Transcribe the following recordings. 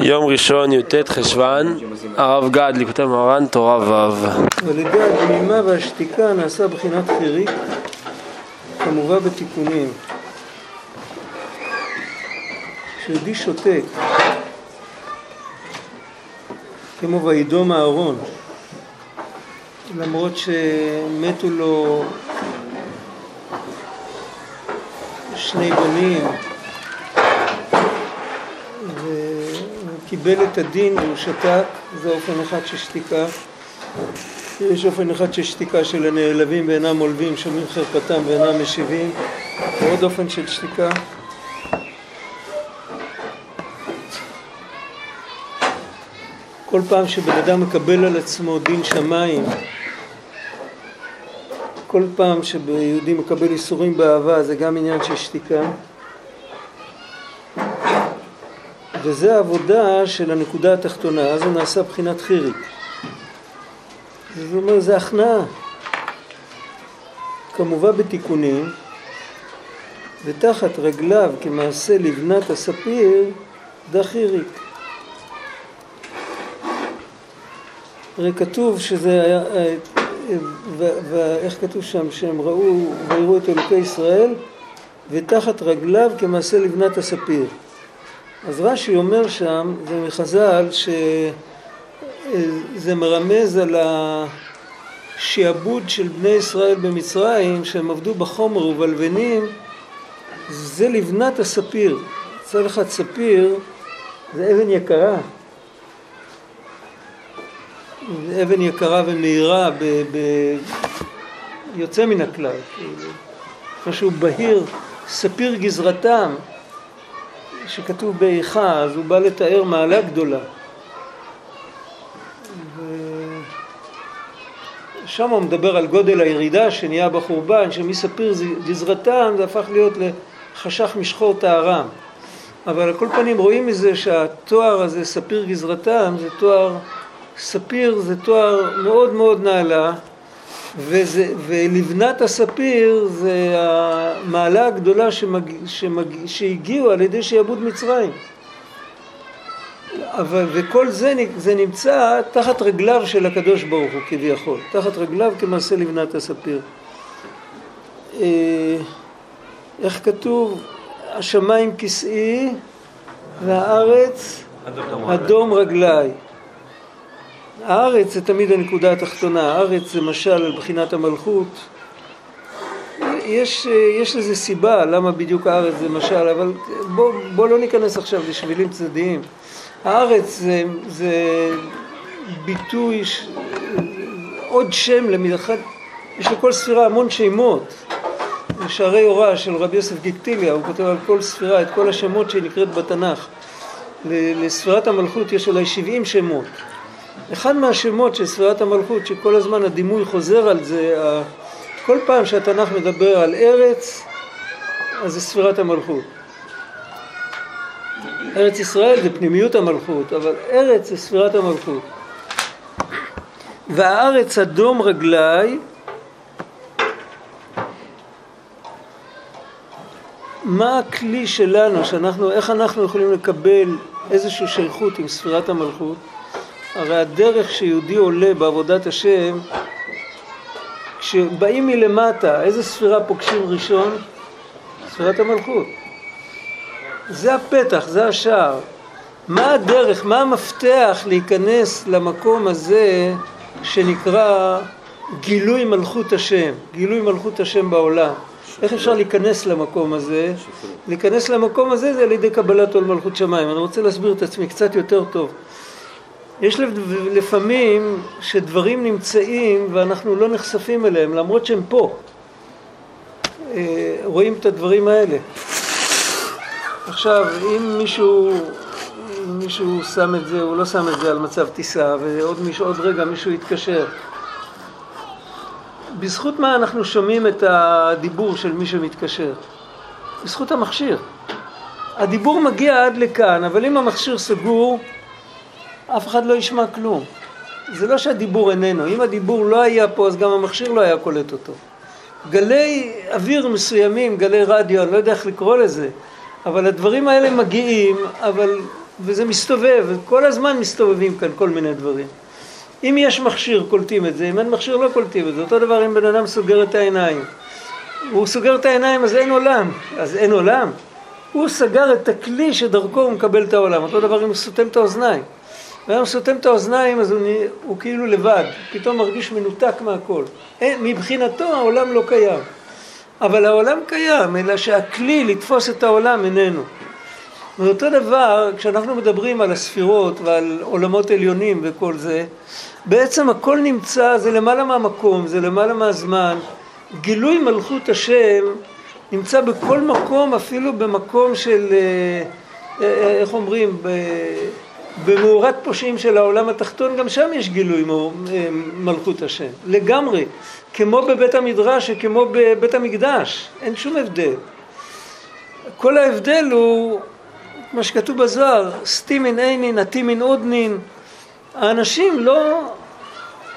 יום ראשון י"ט חשוון, הרב גד, ליקוטי מרן, תורה ו'. על ידי הדמימה והשתיקה נעשה בחינת חיריק כמובא בתיקונים. כשיהודי שותק, כמו וידום אהרון, למרות שמתו לו שני בנים והוא קיבל את הדין והוא שתק, זה אופן אחד של שתיקה. יש אופן אחד של שתיקה של הנעלבים ואינם עולבים, שומעים חרפתם ואינם משיבים, ועוד אופן של שתיקה. כל פעם שבן אדם מקבל על עצמו דין שמיים, כל פעם שיהודי מקבל איסורים באהבה זה גם עניין של שתיקה. וזה העבודה של הנקודה התחתונה, אז הוא נעשה בחינת חיריק. זאת אומרת, זה הכנעה. כמובן בתיקונים, ותחת רגליו כמעשה לבנת הספיר, דחיריק. הרי כתוב שזה היה, ואיך כתוב שם, שהם ראו ויראו את אלוקי ישראל, ותחת רגליו כמעשה לבנת הספיר. אז רש"י אומר שם, זה מחז"ל, שזה מרמז על השעבוד של בני ישראל במצרים, שהם עבדו בחומר ובלבנים, זה לבנת הספיר. מצד אחד ספיר זה אבן יקרה. אבן יקרה ומהירה, ב, ב, יוצא מן הכלל, משהו בהיר, ספיר גזרתם, שכתוב באיכה, אז הוא בא לתאר מעלה גדולה. שם הוא מדבר על גודל הירידה שנהיה בחורבן, שמספיר גזרתם זה הפך להיות לחשך משחור טהרם. אבל על כל פנים רואים מזה שהתואר הזה, ספיר גזרתם, זה תואר, ספיר זה תואר מאוד מאוד נעלה, וזה, ולבנת הספיר זה המעלה הגדולה שמג, שמג, שהגיעו על ידי שיעבוד מצרים. אבל, וכל זה, זה נמצא תחת רגליו של הקדוש ברוך הוא כביכול, תחת רגליו כמעשה לבנת הספיר. אה, איך כתוב? השמיים כסאי והארץ אדום רגליי. הארץ זה תמיד הנקודה התחתונה, הארץ זה משל על בחינת המלכות. יש, יש לזה סיבה למה בדיוק הארץ זה משל, אבל בוא, בוא לא ניכנס עכשיו לשבילים צדדיים. הארץ זה, זה ביטוי, ש... עוד שם למלאכת, יש לכל ספירה המון שמות. שערי הוראה של רבי יוסף גיקטיליה, הוא כותב על כל ספירה את כל השמות שנקראת בתנ"ך. לספירת המלכות יש אולי 70 שמות. אחד מהשמות של ספירת המלכות, שכל הזמן הדימוי חוזר על זה, כל פעם שהתנ"ך מדבר על ארץ, אז זה ספירת המלכות. ארץ ישראל זה פנימיות המלכות, אבל ארץ זה ספירת המלכות. והארץ אדום רגלי, מה הכלי שלנו, שאנחנו, איך אנחנו יכולים לקבל איזושהי שייכות עם ספירת המלכות? הרי הדרך שיהודי עולה בעבודת השם, כשבאים מלמטה, איזה ספירה פוגשים ראשון? ספירת המלכות. זה הפתח, זה השער. מה הדרך, מה המפתח להיכנס למקום הזה שנקרא גילוי מלכות השם, גילוי מלכות השם בעולם. איך אפשר להיכנס למקום הזה? להיכנס למקום הזה זה על ידי קבלת עול מלכות שמיים. אני רוצה להסביר את עצמי קצת יותר טוב. יש לפעמים שדברים נמצאים ואנחנו לא נחשפים אליהם למרות שהם פה. אה, רואים את הדברים האלה. עכשיו, אם מישהו, מישהו שם את זה, הוא לא שם את זה על מצב טיסה, ועוד מישהו, עוד רגע מישהו יתקשר. בזכות מה אנחנו שומעים את הדיבור של מי שמתקשר? בזכות המכשיר. הדיבור מגיע עד לכאן, אבל אם המכשיר סגור, אף אחד לא ישמע כלום. זה לא שהדיבור איננו, אם הדיבור לא היה פה אז גם המכשיר לא היה קולט אותו. גלי אוויר מסוימים, גלי רדיו, אני לא יודע איך לקרוא לזה, אבל הדברים האלה מגיעים, אבל וזה מסתובב, כל הזמן מסתובבים כאן כל מיני דברים. אם יש מכשיר קולטים את זה, אם אין מכשיר לא קולטים את זה. אותו דבר אם בן אדם סוגר את העיניים. הוא סוגר את העיניים אז אין עולם, אז אין עולם. הוא סגר את הכלי שדרכו הוא מקבל את העולם. אותו דבר אם הוא סותם את האוזניים. הוא סותם את האוזניים אז הוא, הוא כאילו לבד, פתאום מרגיש מנותק מהכל. אין, מבחינתו העולם לא קיים. אבל העולם קיים, אלא שהכלי לתפוס את העולם איננו. ואותו דבר, כשאנחנו מדברים על הספירות ועל עולמות עליונים וכל זה, בעצם הכל נמצא, זה למעלה מהמקום, זה למעלה מהזמן. גילוי מלכות השם נמצא בכל מקום, אפילו במקום של, אה, אה, איך אומרים, במאורת פושעים של העולם התחתון, גם שם יש גילוי אה, מלכות השם, לגמרי, כמו בבית המדרש וכמו בבית המקדש, אין שום הבדל. כל ההבדל הוא מה שכתוב בזוהר, סטימין אינין, עטימין אודנין. האנשים לא,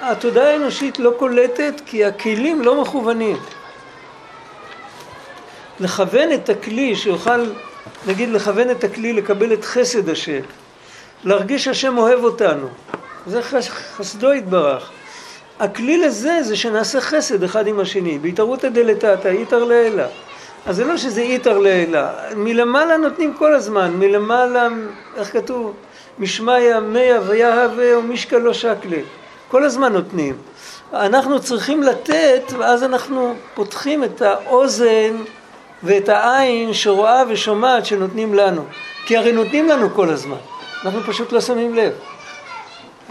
התודעה האנושית לא קולטת כי הכלים לא מכוונים. לכוון את הכלי שיוכל, נגיד לכוון את הכלי לקבל את חסד השם, להרגיש השם אוהב אותנו, זה חסדו יתברך. הכלי לזה זה שנעשה חסד אחד עם השני, בהתערותא דלתתא, איתר לעילא. אז זה לא שזה איתר לעילא, מלמעלה נותנים כל הזמן, מלמעלה, איך כתוב? משמיא מיה ויהווה ומשקל לא שקלה. כל הזמן נותנים. אנחנו צריכים לתת, ואז אנחנו פותחים את האוזן ואת העין שרואה ושומעת שנותנים לנו. כי הרי נותנים לנו כל הזמן, אנחנו פשוט לא שמים לב.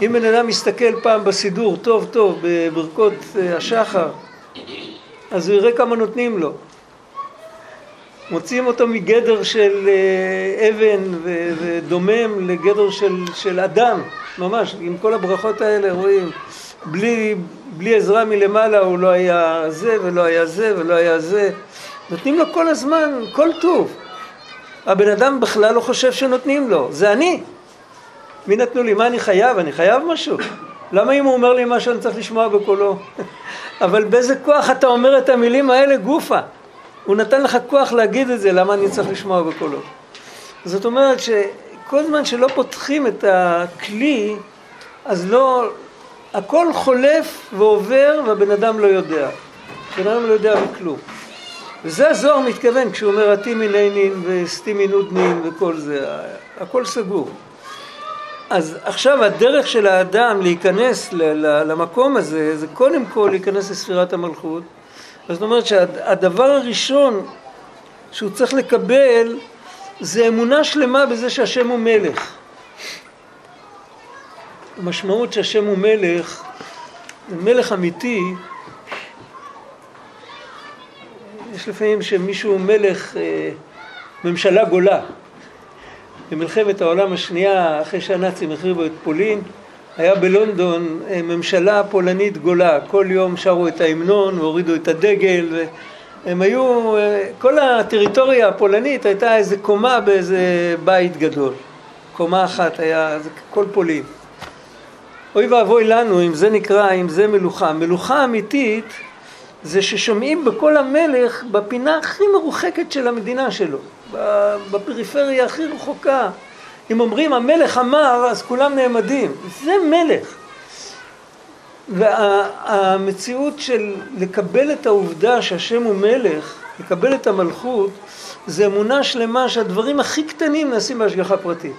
אם בן אדם מסתכל פעם בסידור טוב טוב בברכות אה, השחר, אז הוא יראה כמה נותנים לו. מוציאים אותו מגדר של אה, אבן ודומם לגדר של, של אדם, ממש, עם כל הברכות האלה רואים, בלי, בלי עזרה מלמעלה הוא לא היה זה ולא היה זה ולא היה זה, נותנים לו כל הזמן, כל טוב. הבן אדם בכלל לא חושב שנותנים לו, זה אני. מי נתנו לי? מה אני חייב? אני חייב משהו? למה אם הוא אומר לי משהו אני צריך לשמוע בקולו? אבל באיזה כוח אתה אומר את המילים האלה גופה? הוא נתן לך כוח להגיד את זה, למה אני צריך לשמוע בקולו? זאת אומרת שכל זמן שלא פותחים את הכלי, אז לא, הכל חולף ועובר והבן אדם לא יודע. בן אדם לא יודע בכלום. וזה הזוהר מתכוון כשהוא אומר עתימין עינין וסתימין עודנין וכל זה, הכל סגור. אז עכשיו הדרך של האדם להיכנס למקום הזה, זה קודם כל להיכנס לספירת המלכות, זאת אומרת שהדבר הראשון שהוא צריך לקבל זה אמונה שלמה בזה שהשם הוא מלך. המשמעות שהשם הוא מלך, זה מלך אמיתי. יש לפעמים שמישהו מלך, אה, ממשלה גולה. במלחמת העולם השנייה, אחרי שהנאצים החריבו את פולין, היה בלונדון אה, ממשלה פולנית גולה, כל יום שרו את ההמנון והורידו את הדגל והם היו, אה, כל הטריטוריה הפולנית הייתה איזה קומה באיזה בית גדול, קומה אחת היה, כל פולין. אוי ואבוי לנו אם זה נקרא, אם זה מלוכה. מלוכה אמיתית זה ששומעים בקול המלך בפינה הכי מרוחקת של המדינה שלו, בפריפריה הכי רחוקה. אם אומרים המלך אמר, אז כולם נעמדים. זה מלך. והמציאות של לקבל את העובדה שהשם הוא מלך, לקבל את המלכות, זה אמונה שלמה שהדברים הכי קטנים נעשים בהשגחה פרטית.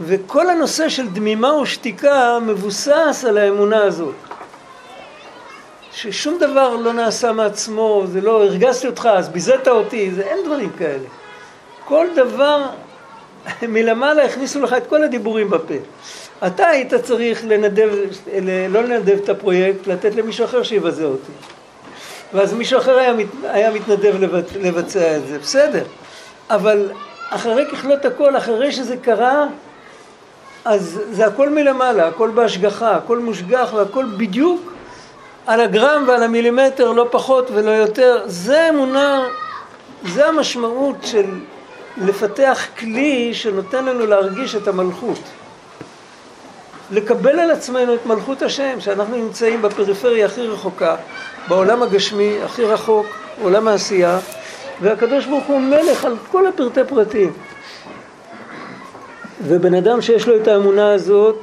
וכל הנושא של דמימה ושתיקה מבוסס על האמונה הזאת. ששום דבר לא נעשה מעצמו, זה לא הרגזתי אותך, אז ביזית אותי, זה אין דברים כאלה. כל דבר מלמעלה הכניסו לך את כל הדיבורים בפה. אתה היית צריך לנדב, לא לנדב את הפרויקט, לתת למישהו אחר שיבזה אותי. ואז מישהו אחר היה, מת, היה מתנדב לבצע את זה, בסדר. אבל אחרי ככלות הכל, אחרי שזה קרה, אז זה הכל מלמעלה, הכל בהשגחה, הכל מושגח והכל בדיוק על הגרם ועל המילימטר, לא פחות ולא יותר. זה אמונה, זה המשמעות של לפתח כלי שנותן לנו להרגיש את המלכות. לקבל על עצמנו את מלכות השם, שאנחנו נמצאים בפריפריה הכי רחוקה, בעולם הגשמי הכי רחוק, עולם העשייה, והקדוש ברוך הוא מלך על כל הפרטי פרטים. ובן אדם שיש לו את האמונה הזאת,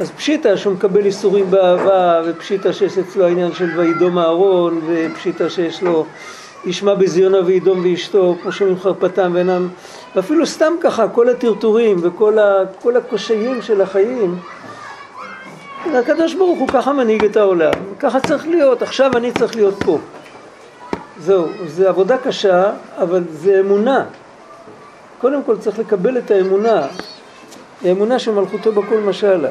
אז פשיטא שהוא מקבל איסורים באהבה, ופשיטא שיש אצלו העניין של וידום אהרון, ופשיטא שיש לו ישמע בזיונה וידום ואשתו, כמו שאומרים חרפתם ואינם, ואפילו סתם ככה, כל הטרטורים וכל ה, הקושיים של החיים, הקדוש ברוך הוא ככה מנהיג את העולם, ככה צריך להיות, עכשיו אני צריך להיות פה. זהו, זה עבודה קשה, אבל זה אמונה. קודם כל צריך לקבל את האמונה, האמונה שמלכותו בכל משלה.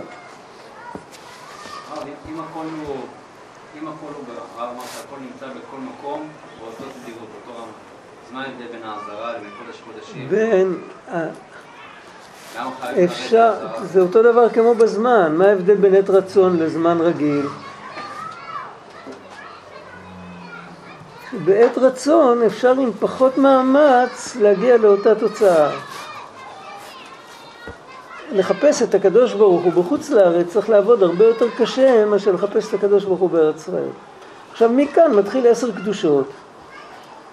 בין... אפשר, זה אותו דבר כמו בזמן, מה ההבדל בין עת רצון לזמן רגיל? בעת רצון אפשר עם פחות מאמץ להגיע לאותה תוצאה. לחפש את הקדוש ברוך הוא בחוץ לארץ צריך לעבוד הרבה יותר קשה מאשר לחפש את הקדוש ברוך הוא בארץ ישראל. עכשיו מכאן מתחיל עשר קדושות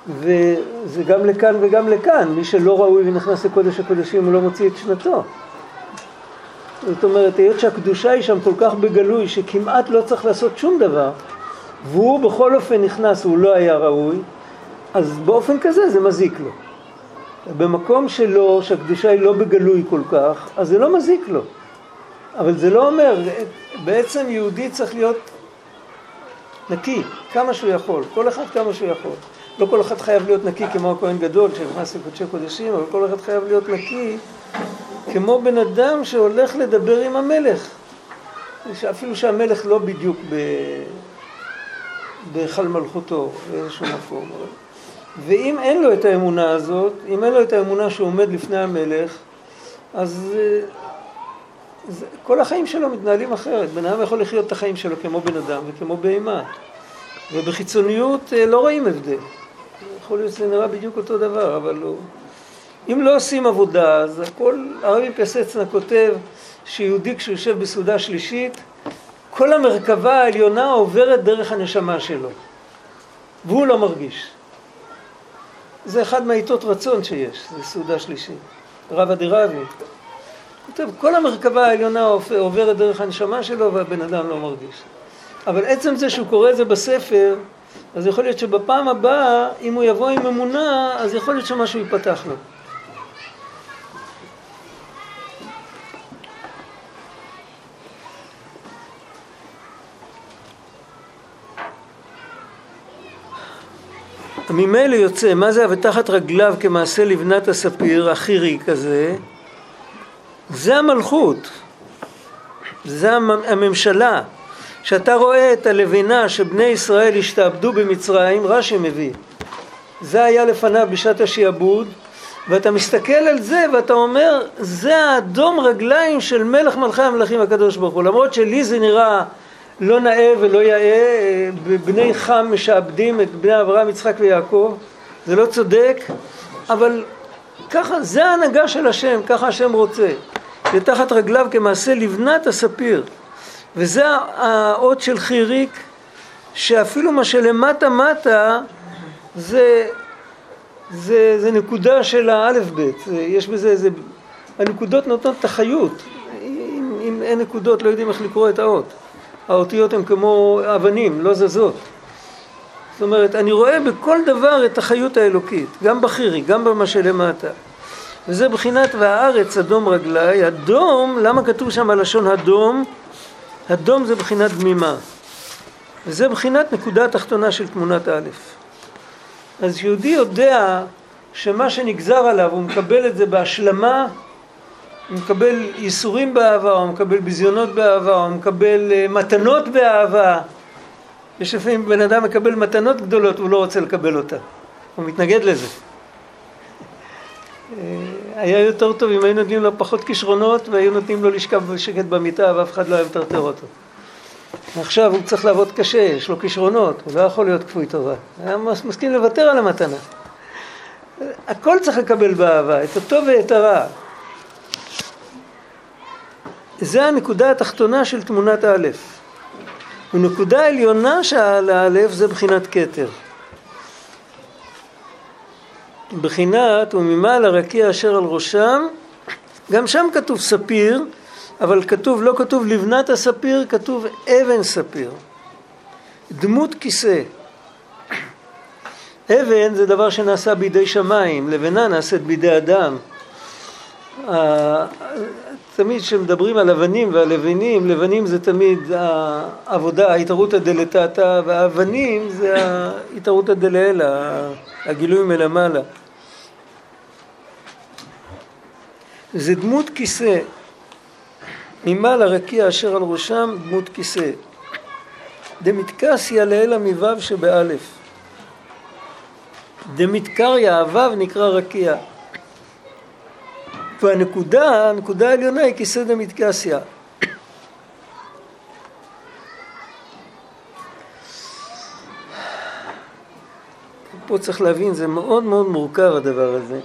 וזה גם לכאן וגם לכאן, מי שלא ראוי ונכנס לקודש הקודשים הוא לא מוציא את שנתו. זאת אומרת, היות שהקדושה היא שם כל כך בגלוי שכמעט לא צריך לעשות שום דבר והוא בכל אופן נכנס והוא לא היה ראוי, אז באופן כזה זה מזיק לו. במקום שלו, שהקדושה היא לא בגלוי כל כך, אז זה לא מזיק לו. אבל זה לא אומר, בעצם יהודי צריך להיות נקי, כמה שהוא יכול, כל אחד כמה שהוא יכול. לא כל אחד חייב להיות נקי כמו הכהן גדול שנכנס לקודשי קודשים, אבל כל אחד חייב להיות נקי כמו בן אדם שהולך לדבר עם המלך. אפילו שהמלך לא בדיוק ב... בהיכל מלכותו באיזשהו מקום. ואם אין לו את האמונה הזאת, אם אין לו את האמונה שהוא עומד לפני המלך, אז זה, כל החיים שלו מתנהלים אחרת. בן אדם יכול לחיות את החיים שלו כמו בן אדם וכמו בהמה. ובחיצוניות אה, לא רואים הבדל. יכול להיות שזה נראה בדיוק אותו דבר, אבל לא. אם לא עושים עבודה, אז הכל, הרבי פסצנה כותב שיהודי כשהוא יושב בסעודה שלישית, כל המרכבה העליונה עוברת דרך הנשמה שלו, והוא לא מרגיש. זה אחד מהעיטות רצון שיש, זה סעודה שלישית. רבא דרבי. כותב, כל המרכבה העליונה עוברת דרך הנשמה שלו והבן אדם לא מרגיש. אבל עצם זה שהוא קורא את זה בספר, אז יכול להיות שבפעם הבאה, אם הוא יבוא עם אמונה, אז יכול להיות שמשהו ייפתח לו. ממילא יוצא, מה זה ותחת רגליו כמעשה לבנת הספיר, החירי כזה, זה המלכות, זה הממשלה. כשאתה רואה את הלבנה שבני ישראל השתעבדו במצרים, רש"י מביא, זה היה לפניו בשעת השעבוד, ואתה מסתכל על זה ואתה אומר, זה האדום רגליים של מלך מלכי המלכים הקדוש ברוך הוא, למרות שלי זה נראה לא נאה ולא יאה, בני חם משעבדים את בני אברהם, יצחק ויעקב, זה לא צודק, אבל ככה, זה ההנהגה של השם, ככה השם רוצה. ותחת רגליו כמעשה לבנת הספיר. וזה האות של חיריק, שאפילו מה שלמטה מטה זה, זה, זה נקודה של האלף בית, יש בזה, זה, הנקודות נותנות את החיות, אם, אם אין נקודות לא יודעים איך לקרוא את האות, האותיות הן כמו אבנים, לא זזות. זאת אומרת, אני רואה בכל דבר את החיות האלוקית, גם בחירי, גם במה שלמטה. וזה בחינת והארץ אדום רגלי, אדום, למה כתוב שם הלשון אדום? אדום זה בחינת דמימה, וזה בחינת נקודה תחתונה של תמונת א'. אז יהודי יודע שמה שנגזר עליו, הוא מקבל את זה בהשלמה, הוא מקבל ייסורים באהבה, הוא מקבל ביזיונות באהבה, הוא מקבל אה, מתנות באהבה. יש לפעמים בן אדם מקבל מתנות גדולות והוא לא רוצה לקבל אותה, הוא מתנגד לזה. היה יותר טוב אם היו נותנים לו פחות כישרונות והיו נותנים לו לשכב בשקט במיטה ואף אחד לא היה מטרטר אותו. עכשיו הוא צריך לעבוד קשה, יש לו כישרונות, הוא לא יכול להיות כפוי טובה. היה מסכים לוותר על המתנה. הכל צריך לקבל באהבה, את הטוב ואת הרע. זה הנקודה התחתונה של תמונת א'. ונקודה עליונה של האלף זה בחינת כתר. בחינת וממעל הרקיע אשר על ראשם גם שם כתוב ספיר, אבל כתוב, לא כתוב לבנת הספיר, כתוב אבן ספיר. דמות כיסא. אבן זה דבר שנעשה בידי שמיים, לבנה נעשית בידי אדם. תמיד כשמדברים על אבנים ועל לבנים, לבנים זה תמיד העבודה, ההתערותא דלתתא, והאבנים זה ההתערותא דלעילא, הגילוי מלמעלה. זה דמות כיסא, ממעלה רקיע אשר על ראשם דמות כיסא. דמתקסיה לעילא מו' שבאלף. דמתקריה, הוו נקרא רקיע. והנקודה, הנקודה העליונה היא כיסא דמתקסיה. פה צריך להבין, זה מאוד מאוד מורכב הדבר הזה.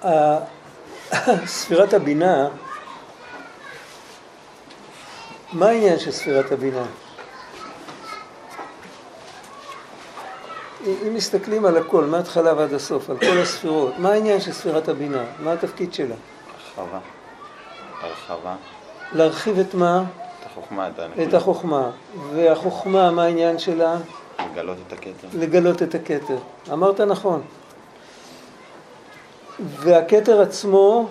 ספירת הבינה, מה העניין של ספירת הבינה? אם מסתכלים על הכל, מההתחלה ועד הסוף, על כל הספירות, מה העניין של ספירת הבינה? מה התפקיד שלה? הרחבה. הרחבה. להרחיב את מה? את החוכמה. את החוכמה. והחוכמה, מה העניין שלה? לגלות את הכתר. לגלות את הכתר. אמרת נכון. והכתר עצמו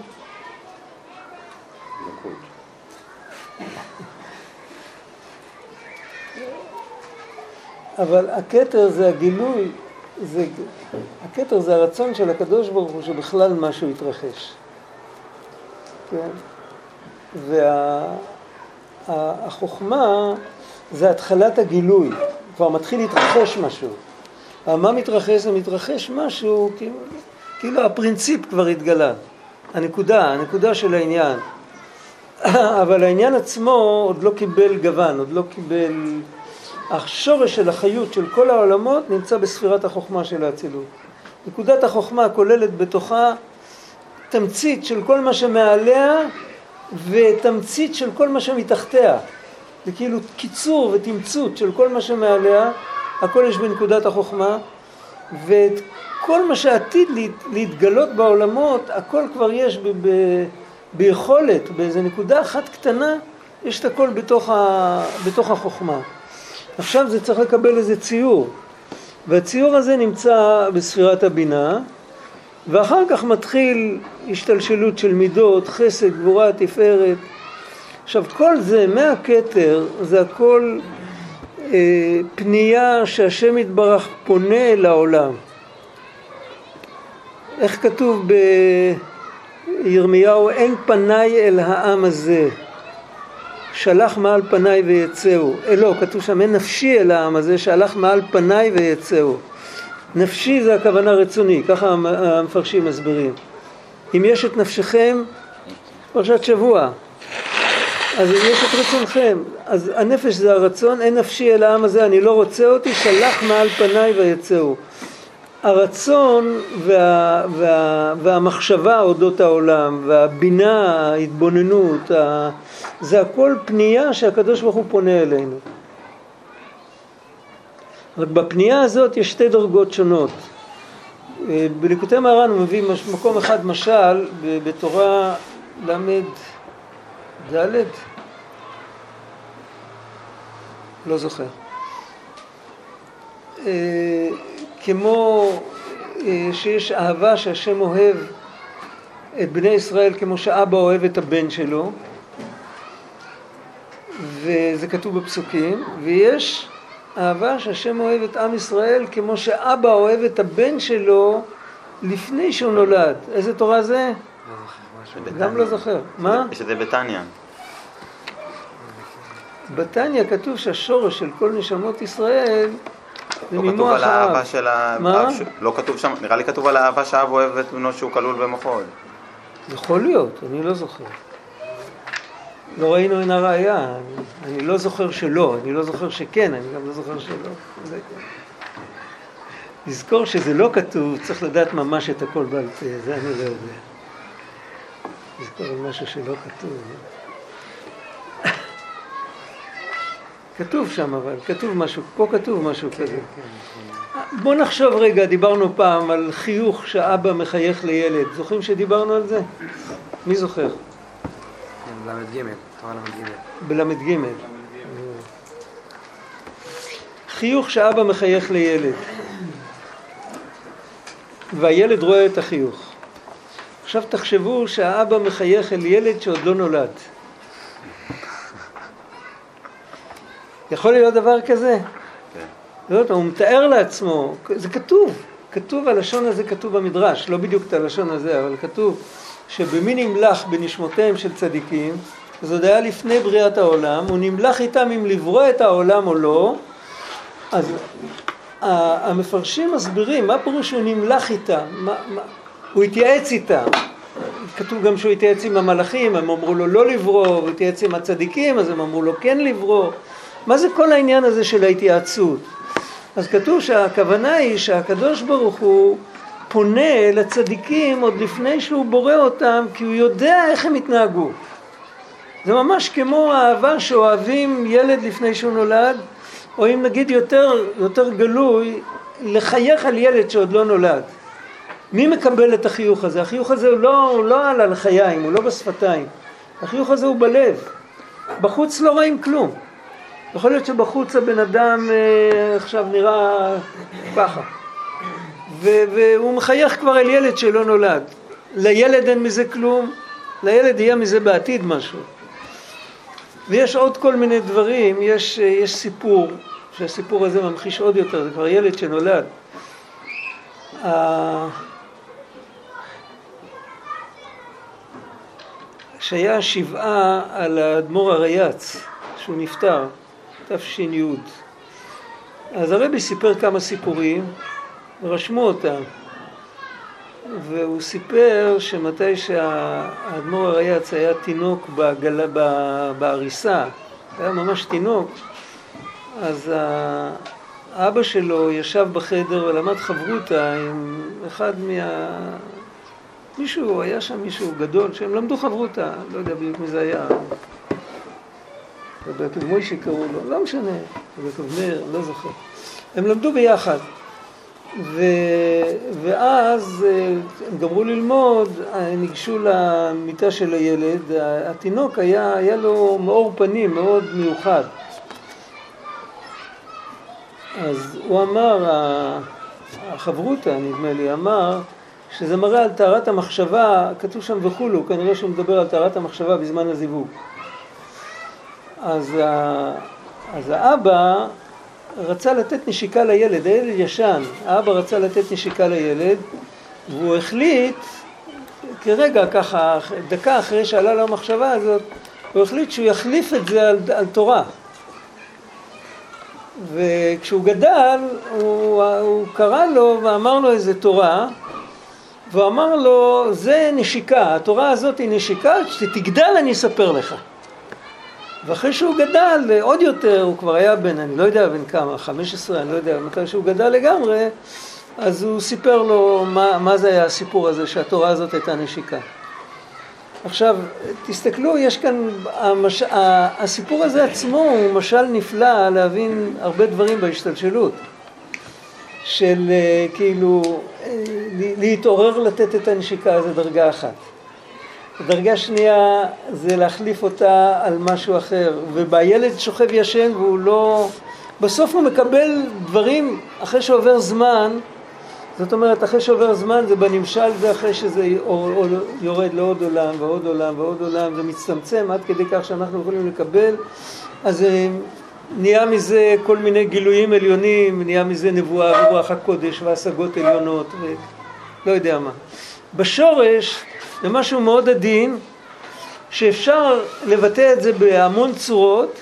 אבל הכתר זה הגילוי, זה, הכתר זה הרצון של הקדוש ברוך הוא שבכלל משהו יתרחש. כן? והחוכמה זה התחלת הגילוי, כבר מתחיל להתרחש משהו. מה מתרחש? זה מתרחש משהו, כאילו, כאילו הפרינציפ כבר התגלה. הנקודה, הנקודה של העניין. אבל העניין עצמו עוד לא קיבל גוון, עוד לא קיבל... השורש של החיות של כל העולמות נמצא בספירת החוכמה של האצילות. נקודת החוכמה כוללת בתוכה תמצית של כל מה שמעליה ותמצית של כל מה שמתחתיה. זה כאילו קיצור ותמצות של כל מה שמעליה, הכל יש בנקודת החוכמה, ואת כל מה שעתיד להתגלות בעולמות, הכל כבר יש ב- ב- ביכולת, באיזה נקודה אחת קטנה, יש את הכל בתוך, ה- בתוך החוכמה. עכשיו זה צריך לקבל איזה ציור, והציור הזה נמצא בספירת הבינה, ואחר כך מתחיל השתלשלות של מידות, חסד, גבורה, תפארת. עכשיו כל זה מהכתר זה הכל אה, פנייה שהשם יתברך פונה אל העולם. איך כתוב בירמיהו אין פניי אל העם הזה שלח מעל פניי ויצאו. אה, לא, כתוב שם אין נפשי אל העם הזה, שלח מעל פניי ויצאו. נפשי זה הכוונה רצוני, ככה המפרשים מסבירים. אם יש את נפשכם, פרשת שבוע, אז יש את רצונכם. אז הנפש זה הרצון, אין נפשי אל העם הזה, אני לא רוצה אותי, שלח מעל פניי ויצאו. הרצון וה, וה, והמחשבה אודות העולם והבינה, ההתבוננות, ה, זה הכל פנייה שהקדוש ברוך הוא פונה אלינו. רק בפנייה הזאת יש שתי דרגות שונות. אה, בליקוטי מהר"ן הוא מביא מקום אחד משל בתורה ל"ד, לא זוכר. כמו אה, שיש אהבה שהשם אוהב את בני ישראל כמו שאבא אוהב את הבן שלו, וזה כתוב בפסוקים, ויש אהבה שהשם אוהב את עם ישראל כמו שאבא אוהב את הבן שלו לפני שהוא נולד. איזה תורה זה? גם לא זוכר. מה? שזה בתניא. בתניא כתוב שהשורש של כל נשמות ישראל לא כתוב על האהבה. של ה... מה? ש- לא כתוב שם, נראה לי כתוב על האהבה שהאב אוהב את בנו שהוא כלול במוחו. יכול להיות, אני לא זוכר. לא ראינו מן הראייה, אני, אני לא זוכר שלא, אני לא זוכר שכן, אני גם לא זוכר שלא. זה. לזכור שזה לא כתוב, צריך לדעת ממש את הכל בעל פה, זה אני לא יודע. נזכור על משהו שלא כתוב. כתוב שם אבל, כתוב משהו, פה כתוב משהו כזה. בוא נחשוב רגע, דיברנו פעם על חיוך שאבא מחייך לילד. זוכרים שדיברנו על זה? מי זוכר? כן, ל"ג, תורה ל"ג. בל"ג. חיוך שאבא מחייך לילד. והילד רואה את החיוך. עכשיו תחשבו שהאבא מחייך אל ילד שעוד לא נולד. יכול להיות דבר כזה? לא יודע, הוא מתאר לעצמו, זה כתוב, כתוב, הלשון הזה כתוב במדרש, לא בדיוק את הלשון הזה, אבל כתוב שבמי נמלח בנשמותיהם של צדיקים, זה עוד היה לפני בריאת העולם, הוא נמלח איתם אם לברוא את העולם או לא, אז המפרשים מסבירים מה פירוש שהוא נמלח איתם, מה, מה, הוא התייעץ איתם, כתוב גם שהוא התייעץ עם המלאכים, הם אמרו לו לא לברוא, הוא התייעץ עם הצדיקים, אז הם אמרו לו כן לברוא, מה זה כל העניין הזה של ההתייעצות? אז כתוב שהכוונה היא שהקדוש ברוך הוא פונה לצדיקים עוד לפני שהוא בורא אותם כי הוא יודע איך הם התנהגו. זה ממש כמו האהבה שאוהבים ילד לפני שהוא נולד, או אם נגיד יותר, יותר גלוי, לחייך על ילד שעוד לא נולד. מי מקבל את החיוך הזה? החיוך הזה הוא לא, הוא לא על הלחיים, הוא לא בשפתיים. החיוך הזה הוא בלב. בחוץ לא רואים כלום. יכול להיות שבחוץ הבן אדם אה, עכשיו נראה ככה. והוא מחייך כבר אל ילד שלא נולד. לילד אין מזה כלום, לילד יהיה מזה בעתיד משהו. ויש עוד כל מיני דברים, יש, אה, יש סיפור, שהסיפור הזה ממחיש עוד יותר, זה כבר ילד שנולד. שהיה שבעה על האדמו"ר הרייץ, שהוא נפטר, תש"י. אז הרבי סיפר כמה סיפורים, ורשמו אותם. והוא סיפר שמתי שהאדמו"ר הרייץ היה תינוק בגל... בעריסה, היה ממש תינוק, אז האבא שלו ישב בחדר ולמד חברותה עם אחד מה... מישהו, היה שם מישהו גדול, שהם למדו חברותה, לא יודע בדיוק מי זה היה. רבי יעקב מוישה קראו לו, לא משנה, רבי יעקב מאיר, לא זוכר. הם למדו ביחד. ו... ואז אה, הם גמרו ללמוד, אה, ניגשו למיטה של הילד, התינוק היה, היה לו מאור פנים מאוד מיוחד. אז הוא אמר, החברותא נדמה לי, אמר שזה מראה על טהרת המחשבה, כתוב שם וכולו, כנראה שהוא מדבר על טהרת המחשבה בזמן הזיווג. אז, אז האבא רצה לתת נשיקה לילד, הילד ישן, האבא רצה לתת נשיקה לילד והוא החליט, כרגע ככה, דקה אחרי שעלה לו המחשבה הזאת, הוא החליט שהוא יחליף את זה על, על תורה. וכשהוא גדל, הוא, הוא קרא לו ואמר לו איזה תורה, והוא אמר לו, זה נשיקה, התורה הזאת היא נשיקה, כשתגדל אני אספר לך. ואחרי שהוא גדל עוד יותר, הוא כבר היה בן, אני לא יודע בן כמה, 15, אני לא יודע, מתי שהוא גדל לגמרי, אז הוא סיפר לו מה, מה זה היה הסיפור הזה, שהתורה הזאת הייתה נשיקה. עכשיו, תסתכלו, יש כאן, המש... הסיפור הזה עצמו הוא משל נפלא להבין הרבה דברים בהשתלשלות. של אה, כאילו אה, להתעורר לתת את הנשיקה זה דרגה אחת. דרגה שנייה זה להחליף אותה על משהו אחר, ובילד שוכב ישן והוא לא... בסוף הוא מקבל דברים אחרי שעובר זמן, זאת אומרת אחרי שעובר זמן זה בנמשל זה אחרי שזה יורד לעוד עולם ועוד עולם ועוד עולם ומצטמצם עד כדי כך שאנחנו יכולים לקבל, אז אה, נהיה מזה כל מיני גילויים עליונים, נהיה מזה נבואה ורוח הקודש והשגות עליונות ולא יודע מה. בשורש זה משהו מאוד עדין, שאפשר לבטא את זה בהמון צורות,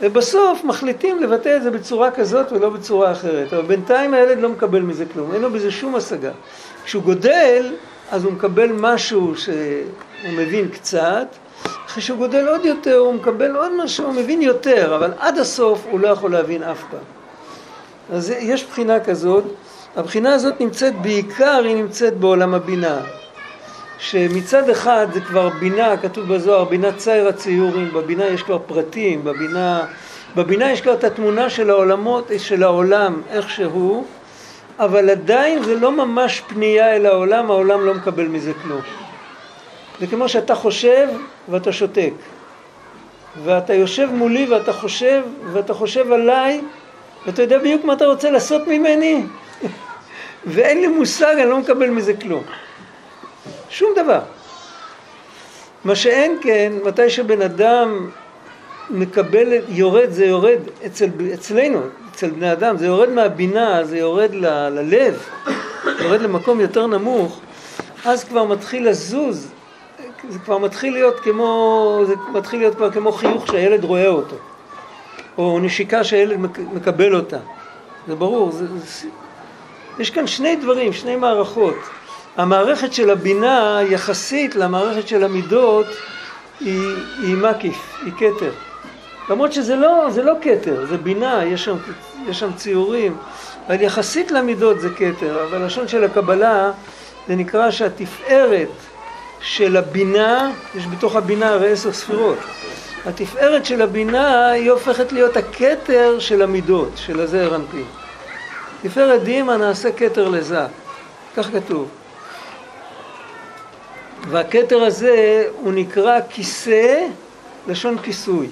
ובסוף מחליטים לבטא את זה בצורה כזאת ולא בצורה אחרת. אבל בינתיים הילד לא מקבל מזה כלום, אין לו בזה שום השגה. כשהוא גודל, אז הוא מקבל משהו שהוא מבין קצת, אחרי שהוא גודל עוד יותר הוא מקבל עוד משהו, הוא מבין יותר, אבל עד הסוף הוא לא יכול להבין אף פעם. אז יש בחינה כזאת, הבחינה הזאת נמצאת בעיקר, היא נמצאת בעולם הבינה. שמצד אחד זה כבר בינה, כתוב בזוהר, בינה צייר הציורים, בבינה יש כבר פרטים, בבינה, בבינה יש כבר את התמונה של העולמות, של העולם איכשהו, אבל עדיין זה לא ממש פנייה אל העולם, העולם לא מקבל מזה כלום. זה כמו שאתה חושב ואתה שותק. ואתה יושב מולי ואתה חושב, ואתה חושב עליי, ואתה יודע בדיוק מה אתה רוצה לעשות ממני, ואין לי מושג, אני לא מקבל מזה כלום. שום דבר. מה שאין כן, מתי שבן אדם מקבל, יורד, זה יורד אצל, אצלנו, אצל בני אדם, זה יורד מהבינה, זה יורד ל, ללב, יורד למקום יותר נמוך, אז כבר מתחיל לזוז, זה כבר מתחיל להיות כמו, זה מתחיל להיות כבר כמו חיוך שהילד רואה אותו, או נשיקה שהילד מקבל אותה, זה ברור, זה, זה, יש כאן שני דברים, שני מערכות. המערכת של הבינה יחסית למערכת של המידות היא, היא מקיף, היא כתר. למרות שזה לא, זה לא כתר, זה בינה, יש שם, יש שם ציורים, אבל יחסית למידות זה כתר, אבל לשון של הקבלה זה נקרא שהתפארת של הבינה, יש בתוך הבינה הרי עשר ספירות, התפארת של הבינה היא הופכת להיות הכתר של המידות, של הזעיר אנפין. תפארת דימה נעשה כתר לזה, כך כתוב. והכתר הזה הוא נקרא כיסא לשון כיסוי.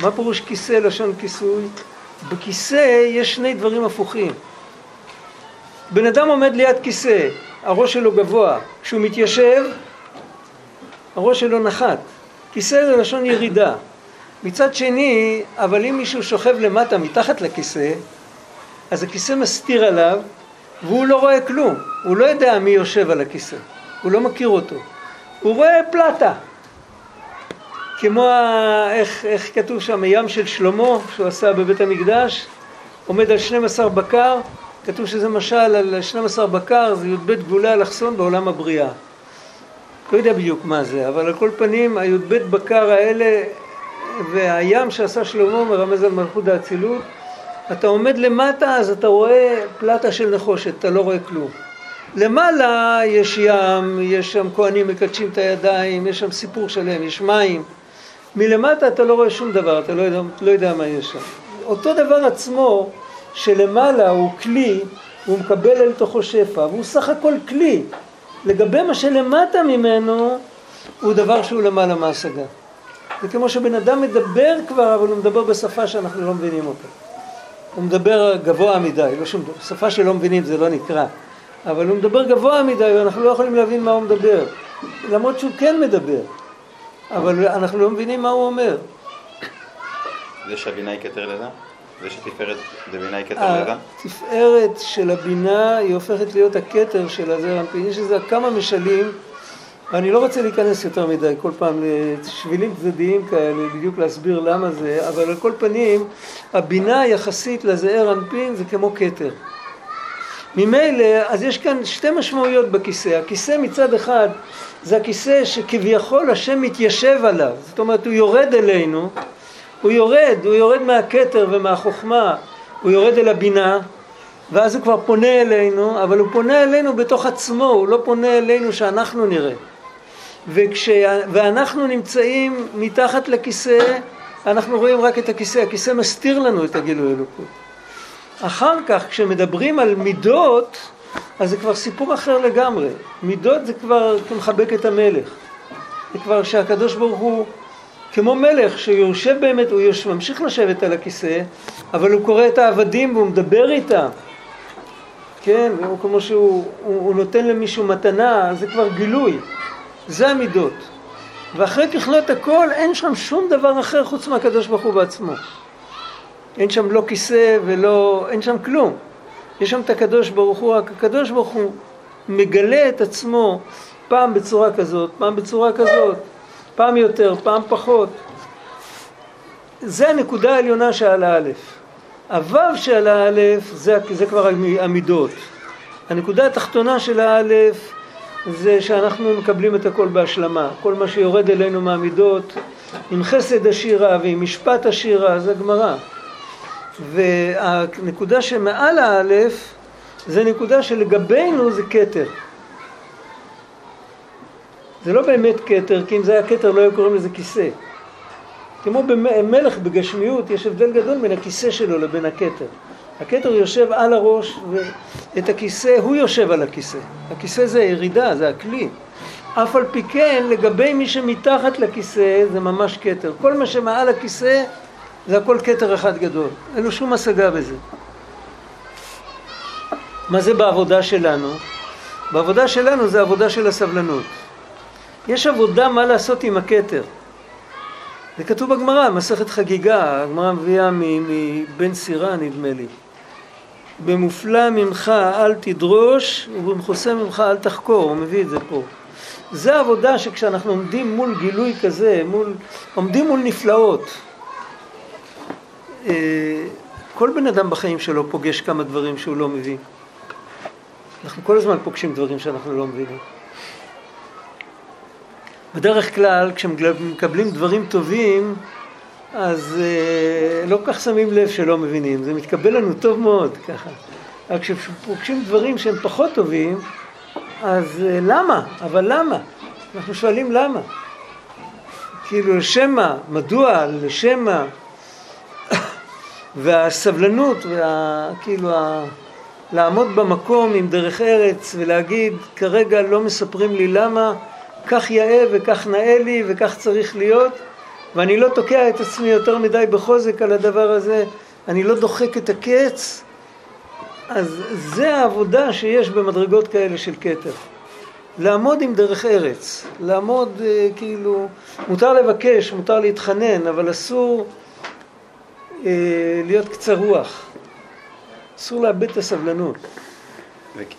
מה פירוש כיסא לשון כיסוי? בכיסא יש שני דברים הפוכים. בן אדם עומד ליד כיסא, הראש שלו גבוה, כשהוא מתיישב, הראש שלו נחת. כיסא זה לשון ירידה. מצד שני, אבל אם מישהו שוכב למטה מתחת לכיסא, אז הכיסא מסתיר עליו והוא לא רואה כלום, הוא לא יודע מי יושב על הכיסא. הוא לא מכיר אותו. הוא רואה פלטה. כמו, ה... איך, איך כתוב שם, ים של שלמה שהוא עשה בבית המקדש, עומד על 12 בקר, כתוב שזה משל על 12 בקר, זה י"ב גבולי אלכסון בעולם הבריאה. לא יודע בדיוק מה זה, אבל על כל פנים הי"ב בקר האלה והים שעשה שלמה מרמז על מלכות האצילות, אתה עומד למטה אז אתה רואה פלטה של נחושת, אתה לא רואה כלום. למעלה יש ים, יש שם כהנים מקדשים את הידיים, יש שם סיפור שלם, יש מים. מלמטה אתה לא רואה שום דבר, אתה לא יודע, לא יודע מה יש שם. אותו דבר עצמו, שלמעלה הוא כלי, הוא מקבל אל תוכו שפע, והוא סך הכל כלי. לגבי מה שלמטה ממנו, הוא דבר שהוא למעלה מהשגה. זה כמו שבן אדם מדבר כבר, אבל הוא מדבר בשפה שאנחנו לא מבינים אותה. הוא מדבר גבוה מדי, לא שום. שפה שלא מבינים זה לא נקרא. אבל הוא מדבר גבוה מדי ואנחנו לא יכולים להבין מה הוא מדבר. למרות שהוא כן מדבר, אבל אנחנו לא מבינים מה הוא אומר. זה שהבינה היא כתר לידה? זה שתפארת דבינה היא כתר לידה? התפארת של הבינה היא הופכת להיות הכתר של אנפין. יש לזה כמה משלים, ואני לא רוצה להיכנס יותר מדי כל פעם לשבילים צדדיים כאלה, בדיוק להסביר למה זה, אבל על כל פנים, הבינה יחסית לזעיר אנפין זה כמו כתר. ממילא, אז יש כאן שתי משמעויות בכיסא. הכיסא מצד אחד זה הכיסא שכביכול השם מתיישב עליו, זאת אומרת הוא יורד אלינו, הוא יורד, הוא יורד מהכתר ומהחוכמה, הוא יורד אל הבינה, ואז הוא כבר פונה אלינו, אבל הוא פונה אלינו בתוך עצמו, הוא לא פונה אלינו שאנחנו נראה. וכש... ואנחנו נמצאים מתחת לכיסא, אנחנו רואים רק את הכיסא, הכיסא מסתיר לנו את הגילוי אלוקות. אחר כך כשמדברים על מידות, אז זה כבר סיפור אחר לגמרי. מידות זה כבר כמחבק את המלך. זה כבר שהקדוש ברוך הוא כמו מלך שיושב באמת, הוא יושב, ממשיך לשבת על הכיסא, אבל הוא קורא את העבדים והוא מדבר איתם. כן, הוא כמו שהוא הוא, הוא נותן למישהו מתנה, זה כבר גילוי. זה המידות. ואחרי ככלות הכל אין שם שום דבר אחר חוץ מהקדוש ברוך הוא בעצמו. אין שם לא כיסא ולא, אין שם כלום. יש שם את הקדוש ברוך הוא, רק הקדוש ברוך הוא מגלה את עצמו פעם בצורה כזאת, פעם בצורה כזאת, פעם יותר, פעם פחות. זה הנקודה העליונה שעל האלף. הוו שעל האלף זה, זה כבר המידות. הנקודה התחתונה של האלף זה שאנחנו מקבלים את הכל בהשלמה. כל מה שיורד אלינו מהמידות, עם חסד השירה ועם משפט השירה, זה גמרא. והנקודה שמעל האלף זה נקודה שלגבינו זה כתר. זה לא באמת כתר, כי אם זה היה כתר לא היו קוראים לזה כיסא. כמו במלך בגשמיות, יש הבדל גדול בין הכיסא שלו לבין הכתר. הכתר יושב על הראש, ואת הכיסא, הוא יושב על הכיסא. הכיסא זה הירידה, זה הכלי. אף על פי כן, לגבי מי שמתחת לכיסא, זה ממש כתר. כל מה שמעל הכיסא, זה הכל כתר אחד גדול. אין לו שום השגה בזה. מה זה בעבודה שלנו? בעבודה שלנו זה עבודה של הסבלנות. יש עבודה מה לעשות עם הכתר. זה כתוב בגמרא, מסכת חגיגה, הגמרא מביאה מבן סירה נדמה לי. במופלא ממך אל תדרוש ובמכוסה ממך אל תחקור, הוא מביא את זה פה. זה עבודה שכשאנחנו עומדים מול גילוי כזה, מול, עומדים מול נפלאות. אה, כל בן אדם בחיים שלו פוגש כמה דברים שהוא לא מבין. אנחנו כל הזמן פוגשים דברים שאנחנו לא מבינים. בדרך כלל כשמקבלים דברים טובים אז אה, לא כל כך שמים לב שלא מבינים, זה מתקבל לנו טוב מאוד ככה. אבל כשפוגשים דברים שהם פחות טובים אז אה, למה? אבל למה? אנחנו שואלים למה. כאילו לשם מה? מדוע? לשם מה? והסבלנות, וה, כאילו, ה, לעמוד במקום עם דרך ארץ ולהגיד כרגע לא מספרים לי למה, כך יאה וכך נאה לי וכך צריך להיות ואני לא תוקע את עצמי יותר מדי בחוזק על הדבר הזה, אני לא דוחק את הקץ, אז זה העבודה שיש במדרגות כאלה של כתר. לעמוד עם דרך ארץ, לעמוד אה, כאילו, מותר לבקש, מותר להתחנן, אבל אסור להיות קצר רוח. אסור לאבד את הסבלנות.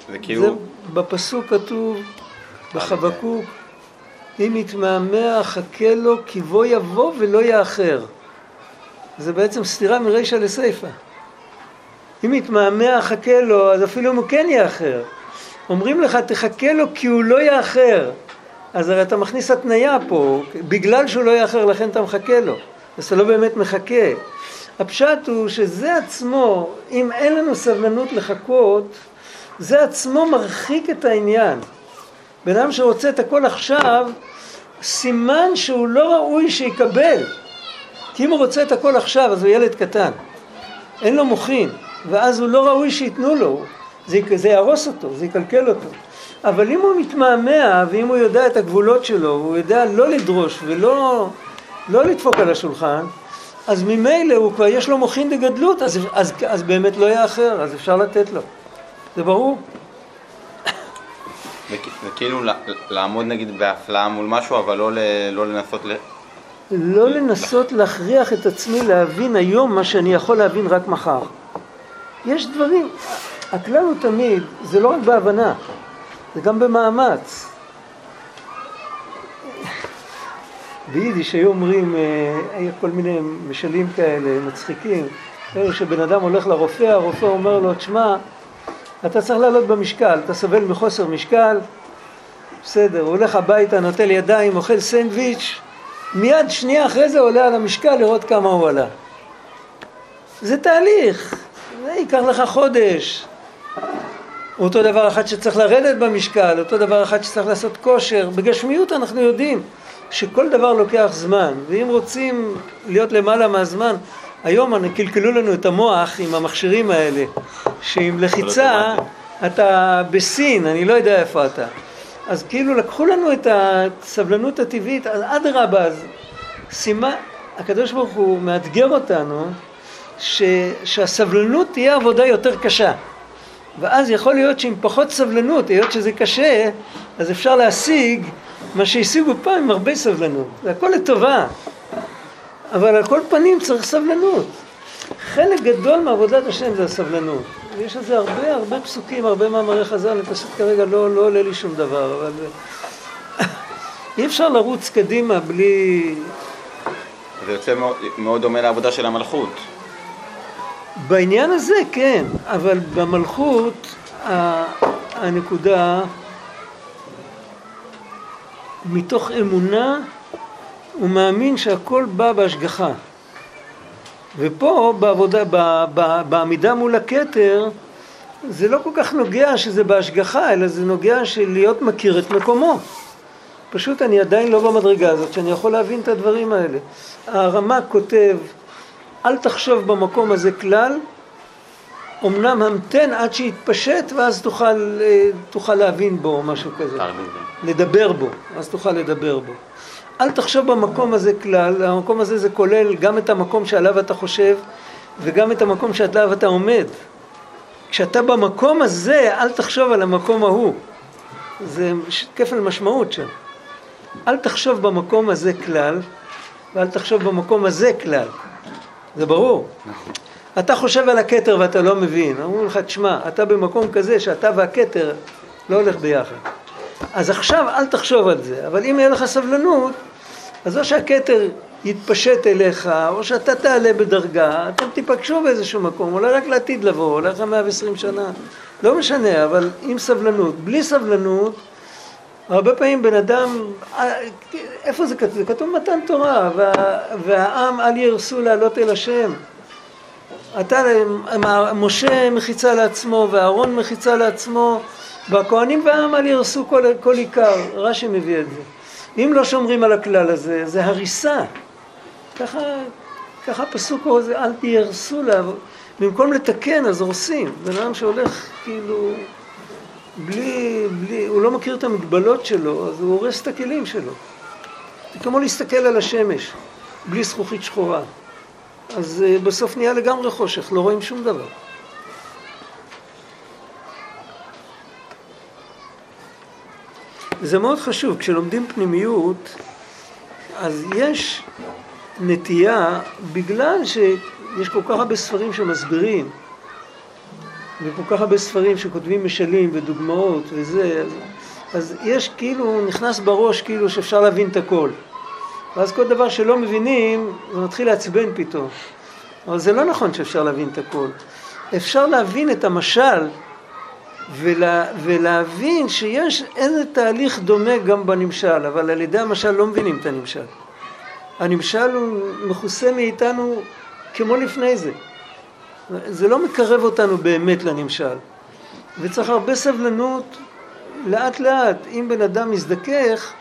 וכאילו... זה בפסוק כתוב, בחבקוק, אם יתמהמה חכה לו כי בוא יבוא ולא יאחר. זה בעצם סתירה מרישא לסיפא. אם יתמהמה חכה לו, אז אפילו אם הוא כן יאחר. אומרים לך תחכה לו כי הוא לא יאחר. אז הרי אתה מכניס התניה פה, בגלל שהוא לא יאחר לכן אתה מחכה לו. אז אתה לא באמת מחכה. הפשט הוא שזה עצמו, אם אין לנו סבלנות לחכות, זה עצמו מרחיק את העניין. בן אדם שרוצה את הכל עכשיו, סימן שהוא לא ראוי שיקבל. כי אם הוא רוצה את הכל עכשיו, אז הוא ילד קטן. אין לו מוחין, ואז הוא לא ראוי שייתנו לו. זה, זה יהרוס אותו, זה יקלקל אותו. אבל אם הוא מתמהמה, ואם הוא יודע את הגבולות שלו, הוא יודע לא לדרוש ולא לא לדפוק על השולחן, אז ממילא הוא כבר יש לו מוחין דגדלות, אז, אז, אז באמת לא יאחר, אז אפשר לתת לו. זה ברור. וכאילו לעמוד נגיד בהפלאה מול משהו, אבל לא, לא לנסות ל... לא לנסות להכריח את עצמי להבין היום מה שאני יכול להבין רק מחר. יש דברים, הכלל הוא תמיד, זה לא רק בהבנה, זה גם במאמץ. ביידיש היו אומרים, אה, היה כל מיני משלים כאלה, מצחיקים, שבן אדם הולך לרופא, הרופא אומר לו, תשמע, אתה צריך לעלות במשקל, אתה סובל מחוסר משקל, בסדר, הוא הולך הביתה, נוטל ידיים, אוכל סנדוויץ', מיד שנייה אחרי זה עולה על המשקל לראות כמה הוא עלה. זה תהליך, זה ייקח לך חודש. אותו דבר אחד שצריך לרדת במשקל, אותו דבר אחד שצריך לעשות כושר. בגשמיות אנחנו יודעים שכל דבר לוקח זמן, ואם רוצים להיות למעלה מהזמן, היום קלקלו לנו את המוח עם המכשירים האלה, שעם לחיצה אתה בסין, אני לא יודע איפה אתה. אז כאילו לקחו לנו את הסבלנות הטבעית, אז אדרבה, אז סימן, הקדוש ברוך הוא מאתגר אותנו ש, שהסבלנות תהיה עבודה יותר קשה. ואז יכול להיות שעם פחות סבלנות, היות שזה קשה, אז אפשר להשיג מה שהשיגו פעם עם הרבה סבלנות. זה הכל לטובה. אבל על כל פנים צריך סבלנות. חלק גדול מעבודת השם זה הסבלנות. יש על זה הרבה הרבה פסוקים, הרבה מאמרי חז"ל, אני פשוט כרגע לא, לא עולה לי שום דבר, אבל אי אפשר לרוץ קדימה בלי... זה יוצא מאוד, מאוד דומה לעבודה של המלכות. בעניין הזה כן, אבל במלכות הנקודה מתוך אמונה הוא מאמין שהכל בא בהשגחה. ופה בעבודה, ב, ב, בעמידה מול הכתר זה לא כל כך נוגע שזה בהשגחה, אלא זה נוגע של להיות מכיר את מקומו. פשוט אני עדיין לא במדרגה הזאת שאני יכול להבין את הדברים האלה. הרמ"א כותב, אל תחשוב במקום הזה כלל, אמנם המתן עד שיתפשט ואז תוכל, אה, תוכל להבין בו או משהו כזה. לדבר בו, אז תוכל לדבר בו. אל תחשוב במקום הזה כלל, המקום הזה זה כולל גם את המקום שעליו אתה חושב וגם את המקום שעליו אתה עומד. כשאתה במקום הזה, אל תחשוב על המקום ההוא. זה כפל משמעות שם. אל תחשוב במקום הזה כלל, ואל תחשוב במקום הזה כלל. זה ברור. נכון. אתה חושב על הכתר ואתה לא מבין. אמרו לך, תשמע, אתה במקום כזה שאתה והכתר לא הולך ביחד. אז עכשיו אל תחשוב על זה. אבל אם יהיה לך סבלנות, אז או שהכתר יתפשט אליך, או שאתה תעלה בדרגה, אתם תיפגשו באיזשהו מקום, אולי רק לעתיד לבוא, אולי אחרי 120 שנה, לא משנה, אבל עם סבלנות. בלי סבלנות, הרבה פעמים בן אדם, איפה זה כתוב? זה כתוב מתן תורה, וה, והעם אל ירסו לעלות אל השם. אתה, משה מחיצה לעצמו, ואהרון מחיצה לעצמו, והכהנים והעם אל ירסו כל, כל עיקר, רש"י מביא את זה. אם לא שומרים על הכלל הזה, זה הריסה. ככה, ככה הפסוק הזה, אל תיהרסו לה, במקום לתקן אז הורסים. בן אדם שהולך כאילו בלי, בלי, הוא לא מכיר את המגבלות שלו, אז הוא הורס את הכלים שלו. זה כמו להסתכל על השמש, בלי זכוכית שחורה. אז uh, בסוף נהיה לגמרי חושך, לא רואים שום דבר. זה מאוד חשוב, כשלומדים פנימיות, אז יש נטייה, בגלל שיש כל כך הרבה ספרים שמסבירים, וכל כך הרבה ספרים שכותבים משלים ודוגמאות וזה, אז, אז יש כאילו, נכנס בראש כאילו שאפשר להבין את הכל. ואז כל דבר שלא מבינים, זה מתחיל לעצבן פתאום. אבל זה לא נכון שאפשר להבין את הכל. אפשר להבין את המשל ולה, ולהבין שיש איזה תהליך דומה גם בנמשל, אבל על ידי המשל לא מבינים את הנמשל. הנמשל הוא מכוסה מאיתנו כמו לפני זה. זה לא מקרב אותנו באמת לנמשל. וצריך הרבה סבלנות לאט לאט. אם בן אדם מזדכך,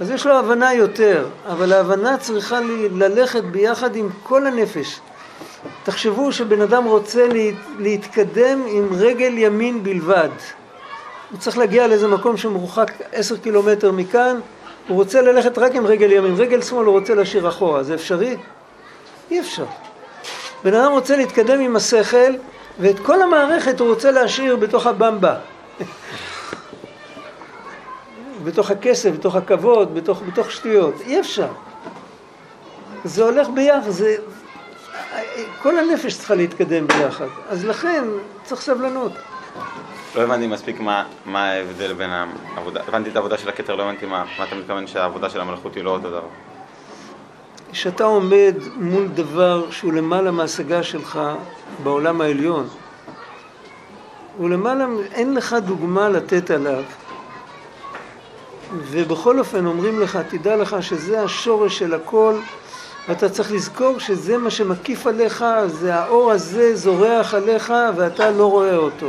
אז יש לו הבנה יותר, אבל ההבנה צריכה ללכת ביחד עם כל הנפש. תחשבו שבן אדם רוצה להתקדם עם רגל ימין בלבד. הוא צריך להגיע לאיזה מקום שמרוחק עשר קילומטר מכאן, הוא רוצה ללכת רק עם רגל ימין, רגל שמאל הוא רוצה להשאיר אחורה, זה אפשרי? אי אפשר. בן אדם רוצה להתקדם עם השכל, ואת כל המערכת הוא רוצה להשאיר בתוך הבמבה. בתוך הכסף, בתוך הכבוד, בתוך, בתוך שטויות. אי אפשר. זה הולך ביחד, זה... כל הנפש צריכה להתקדם ביחד. אז לכן צריך סבלנות. לא הבנתי מספיק מה, מה ההבדל בין העבודה, הבנתי את העבודה של הכתר, לא הבנתי מה, מה אתה מתכוון שהעבודה של המלכות היא לא אותו דבר. כשאתה עומד מול דבר שהוא למעלה מההשגה שלך בעולם העליון, הוא למעלה, אין לך דוגמה לתת עליו, ובכל אופן אומרים לך, תדע לך שזה השורש של הכל, ואתה צריך לזכור שזה מה שמקיף עליך, זה האור הזה זורח עליך ואתה לא רואה אותו.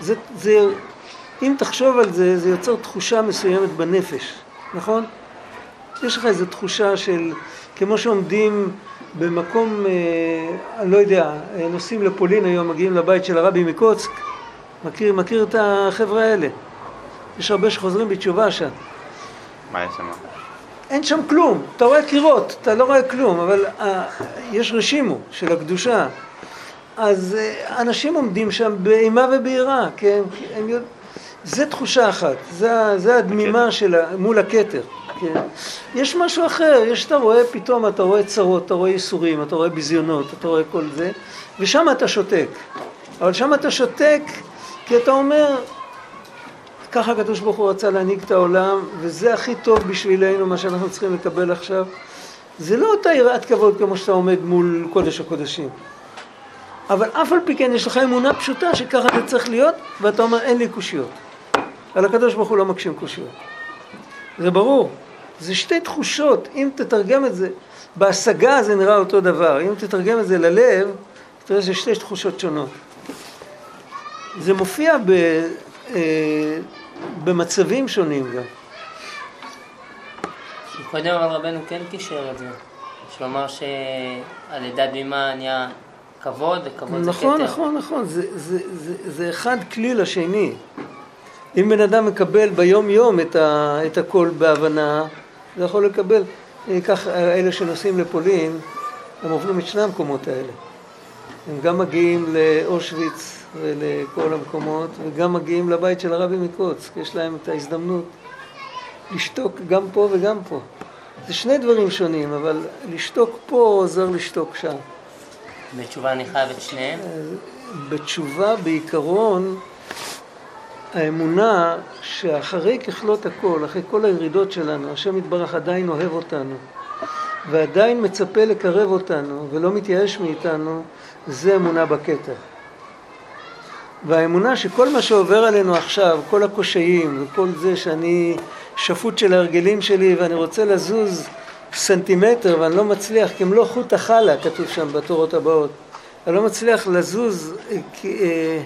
זה, זה, אם תחשוב על זה, זה יוצר תחושה מסוימת בנפש, נכון? יש לך איזו תחושה של, כמו שעומדים במקום, אה, אני לא יודע, נוסעים לפולין היום, מגיעים לבית של הרבי מקוצק, מכיר, מכיר את החבר'ה האלה? יש הרבה שחוזרים בתשובה שם. מה יש שם? אין שם כלום, אתה רואה קירות, אתה לא רואה כלום, אבל אה, יש רשימו של הקדושה. אז אה, אנשים עומדים שם באימה וביראה, כן? הם, זה תחושה אחת, זה, זה הדמימה. של מול הכתר. כן? יש משהו אחר, יש, אתה רואה פתאום, אתה רואה צרות, אתה רואה ייסורים, אתה רואה ביזיונות, אתה רואה כל זה, ושם אתה שותק. אבל שם אתה שותק כי אתה אומר, ככה הקדוש ברוך הוא רצה להנהיג את העולם, וזה הכי טוב בשבילנו, מה שאנחנו צריכים לקבל עכשיו. זה לא אותה יראת כבוד כמו שאתה עומד מול קודש הקודשים. אבל אף על פי כן יש לך אמונה פשוטה שככה זה צריך להיות, ואתה אומר אין לי קושיות. על הקדוש ברוך הוא לא מקשים קושיות. זה ברור. זה שתי תחושות, אם תתרגם את זה, בהשגה זה נראה אותו דבר, אם תתרגם את זה ללב, תראה שזה שתי תחושות שונות. זה מופיע ב, במצבים שונים גם. קודם אבל רבנו כן קישר את זה. שלומר שעל ידי בימה נהיה כבוד, וכבוד זה כתר. נכון, נכון, נכון, זה, זה, זה, זה אחד כלי לשני. אם בן אדם מקבל ביום יום את, ה, את הכל בהבנה, זה יכול לקבל, כך אלה שנוסעים לפולין, הם עוברים את שני המקומות האלה. הם גם מגיעים לאושוויץ ולכל המקומות, וגם מגיעים לבית של הרבי מקוצק, יש להם את ההזדמנות לשתוק גם פה וגם פה. זה שני דברים שונים, אבל לשתוק פה עוזר לשתוק שם. בתשובה אני חייב את שניהם? בתשובה בעיקרון האמונה שאחרי ככלות הכל, אחרי כל הירידות שלנו, השם יתברך עדיין אוהב אותנו ועדיין מצפה לקרב אותנו ולא מתייאש מאיתנו, זה אמונה בכתר. והאמונה שכל מה שעובר עלינו עכשיו, כל הקושיים וכל זה שאני שפוט של ההרגלים שלי ואני רוצה לזוז סנטימטר ואני לא מצליח, לא חוט החלה, כתוב שם בתורות הבאות. אני לא מצליח לזוז אה,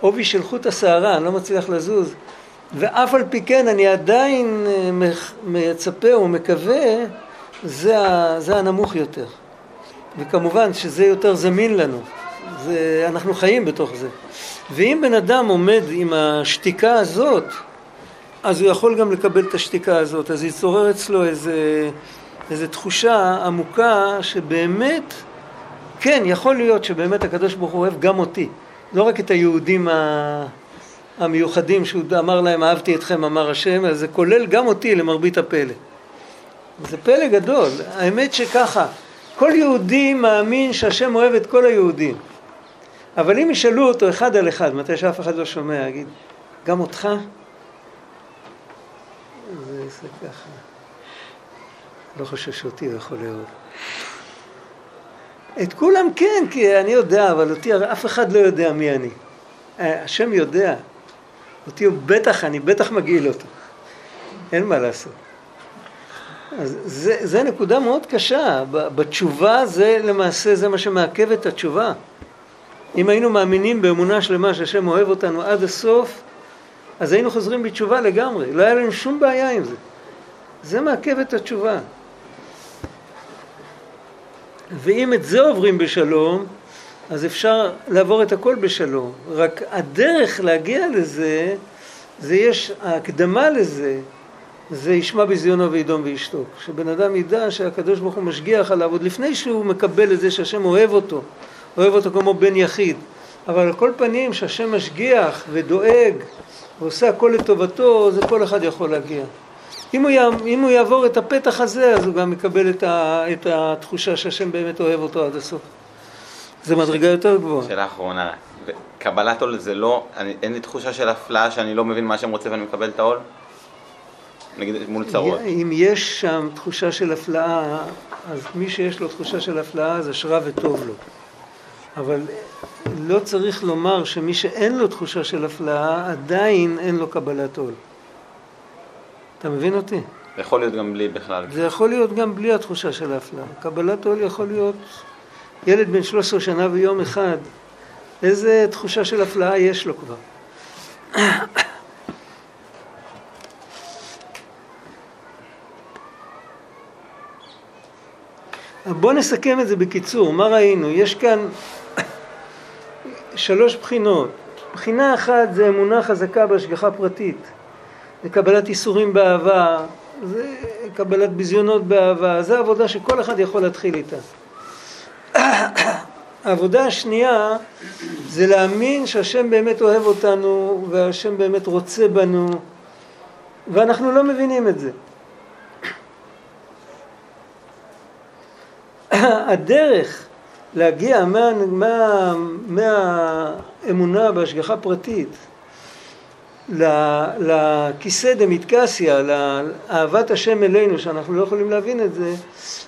עובי של חוט השערה, אני לא מצליח לזוז. ואף על פי כן אני עדיין אה, מצפה ומקווה, זה, זה הנמוך יותר. וכמובן שזה יותר זמין לנו, זה, אנחנו חיים בתוך זה. ואם בן אדם עומד עם השתיקה הזאת, אז הוא יכול גם לקבל את השתיקה הזאת, אז יתעורר אצלו איזה, איזה תחושה עמוקה שבאמת, כן, יכול להיות שבאמת הקדוש ברוך הוא אוהב גם אותי, לא רק את היהודים המיוחדים שהוא אמר להם אהבתי אתכם אמר השם, אז זה כולל גם אותי למרבית הפלא. זה פלא גדול, האמת שככה, כל יהודי מאמין שהשם אוהב את כל היהודים, אבל אם ישאלו אותו אחד על אחד, מתי שאף אחד לא שומע, יגיד, גם אותך? זה יעשה ככה. לא חושב שאותי הוא יכול לאהוב. את כולם כן, כי אני יודע, אבל אותי אף אחד לא יודע מי אני. השם יודע. אותי הוא בטח, אני בטח מגעיל אותו. אין מה לעשות. אז זה, זה נקודה מאוד קשה. בתשובה זה למעשה, זה מה שמעכב את התשובה. אם היינו מאמינים באמונה שלמה שהשם אוהב אותנו עד הסוף, אז היינו חוזרים בתשובה לגמרי, לא היה לנו שום בעיה עם זה. זה מעכב את התשובה. ואם את זה עוברים בשלום, אז אפשר לעבור את הכל בשלום. רק הדרך להגיע לזה, זה יש, ההקדמה לזה, זה ישמע בזיונו וידום וישתוק. שבן אדם ידע שהקדוש ברוך הוא משגיח עליו עוד לפני שהוא מקבל את זה שהשם אוהב אותו, אוהב אותו כמו בן יחיד. אבל על כל פנים שהשם משגיח ודואג ועושה הכל לטובתו, זה כל אחד יכול להגיע. אם הוא, אם הוא יעבור את הפתח הזה, אז הוא גם יקבל את, ה, את התחושה שהשם באמת אוהב אותו עד הסוף. זה מדרגה יותר גבוהה. שאלה אחרונה, קבלת עול זה לא, אני, אין לי תחושה של הפלאה שאני לא מבין מה שהם רוצים ואני מקבל את העול? נגיד מול צרות. אם יש שם תחושה של הפלאה, אז מי שיש לו תחושה של הפלאה זה אשרה וטוב לו. אבל לא צריך לומר שמי שאין לו תחושה של הפלאה, עדיין אין לו קבלת עול. אתה מבין אותי? זה יכול להיות גם בלי בכלל. זה יכול להיות גם בלי התחושה של ההפלאה. קבלת עול יכול להיות ילד בן 13 שנה ויום אחד. איזה תחושה של הפלאה יש לו כבר? בואו נסכם את זה בקיצור, מה ראינו? יש כאן שלוש בחינות. בחינה אחת זה אמונה חזקה בהשגחה פרטית. זה קבלת איסורים באהבה, זה קבלת ביזיונות באהבה, זה עבודה שכל אחד יכול להתחיל איתה. העבודה השנייה זה להאמין שהשם באמת אוהב אותנו והשם באמת רוצה בנו ואנחנו לא מבינים את זה. הדרך להגיע מהאמונה מה, מה בהשגחה פרטית לכיסא דמתקסיה, לאהבת השם אלינו, שאנחנו לא יכולים להבין את זה,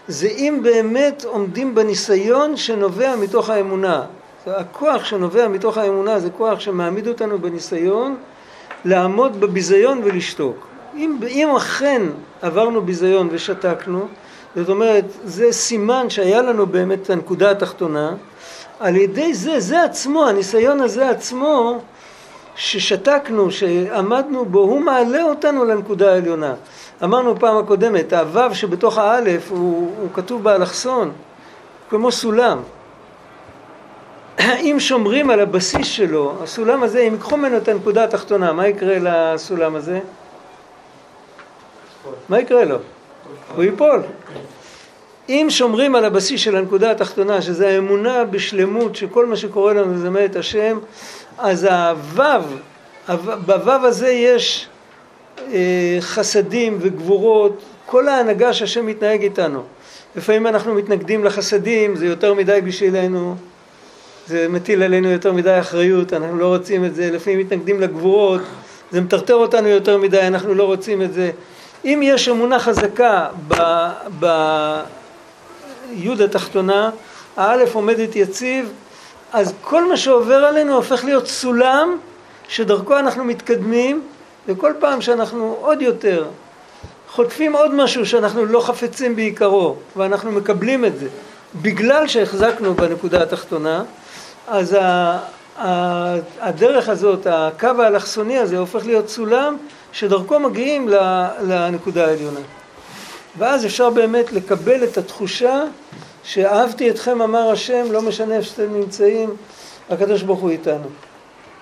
זה אם באמת עומדים בניסיון שנובע מתוך האמונה. הכוח שנובע מתוך האמונה זה כוח שמעמיד אותנו בניסיון לעמוד בביזיון ולשתוק. אם, אם אכן עברנו ביזיון ושתקנו, זאת אומרת, זה סימן שהיה לנו באמת את הנקודה התחתונה, על ידי זה, זה עצמו, הניסיון הזה עצמו, ששתקנו, שעמדנו בו, הוא מעלה אותנו לנקודה העליונה. אמרנו פעם הקודמת, הוו שבתוך האלף הוא, הוא כתוב באלכסון, כמו סולם. אם שומרים על הבסיס שלו, הסולם הזה, אם ייקחו ממנו את הנקודה התחתונה, מה יקרה לסולם הזה? מה יקרה לו? הוא ייפול. אם שומרים על הבסיס של הנקודה התחתונה, שזה האמונה בשלמות שכל מה שקורה לנו זה מאת השם, אז הוו, בוו הזה יש אה, חסדים וגבורות, כל ההנהגה שהשם מתנהג איתנו. לפעמים אנחנו מתנגדים לחסדים, זה יותר מדי בשבילנו, זה מטיל עלינו יותר מדי אחריות, אנחנו לא רוצים את זה, לפעמים מתנגדים לגבורות, זה מטרטר אותנו יותר מדי, אנחנו לא רוצים את זה. אם יש אמונה חזקה ביוד התחתונה, האלף עומדת יציב, אז כל מה שעובר עלינו הופך להיות סולם שדרכו אנחנו מתקדמים, וכל פעם שאנחנו עוד יותר חוטפים עוד משהו שאנחנו לא חפצים בעיקרו, ואנחנו מקבלים את זה, בגלל שהחזקנו בנקודה התחתונה, אז הדרך הזאת, הקו האלכסוני הזה, הופך להיות סולם שדרכו מגיעים לנקודה העליונה. ואז אפשר באמת לקבל את התחושה שאהבתי אתכם אמר השם, לא משנה איפה שאתם נמצאים, הקדוש ברוך הוא איתנו.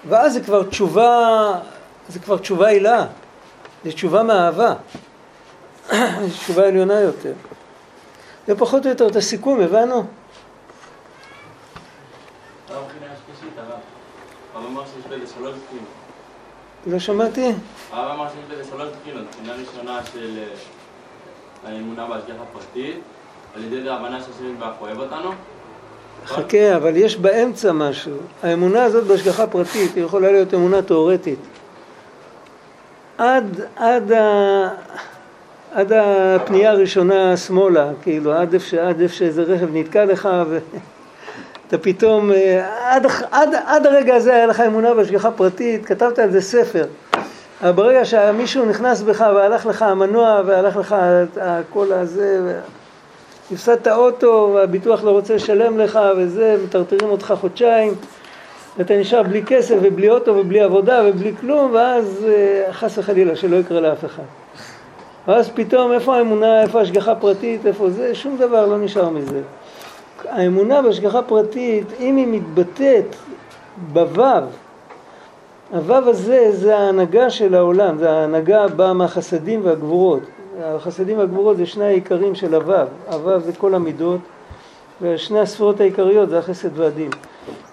ואז זה כבר תשובה, זה כבר תשובה הילה, זה תשובה מאהבה, זה תשובה עליונה יותר. זה פחות או יותר את הסיכום, הבנו? לא שמעתי. הרב אמר שיש בזה שלוש בחינות, בחינה ראשונה של אה, האמונה בהשגחה פרטית, על ידי זה הבנה שהשם יתברך אוהב אותנו. חכה, אבל יש באמצע משהו. האמונה הזאת בהשגחה פרטית היא יכולה להיות אמונה תאורטית. עד, עד, ה, עד הפנייה הראשונה שמאלה, כאילו, עד איפה שאיזה רכב נתקע לך ואתה פתאום, אה, עד, עד, עד הרגע הזה היה לך אמונה בהשגחה פרטית, כתבת על זה ספר. אבל ברגע שמישהו נכנס בך והלך לך המנוע והלך לך הקול הזה, הפסדת אוטו והביטוח לא רוצה לשלם לך וזה, מטרטרים אותך חודשיים ואתה נשאר בלי כסף ובלי אוטו ובלי עבודה ובלי כלום ואז אה, חס וחלילה שלא יקרה לאף אחד. ואז פתאום איפה האמונה, איפה ההשגחה פרטית, איפה זה, שום דבר לא נשאר מזה. האמונה בהשגחה פרטית, אם היא מתבטאת בוו, הוו הזה זה ההנהגה של העולם, זה ההנהגה באה מהחסדים והגבורות. החסדים והגבורות זה שני העיקרים של הוו, הוו זה כל המידות, ושני הספרות העיקריות זה החסד והדין.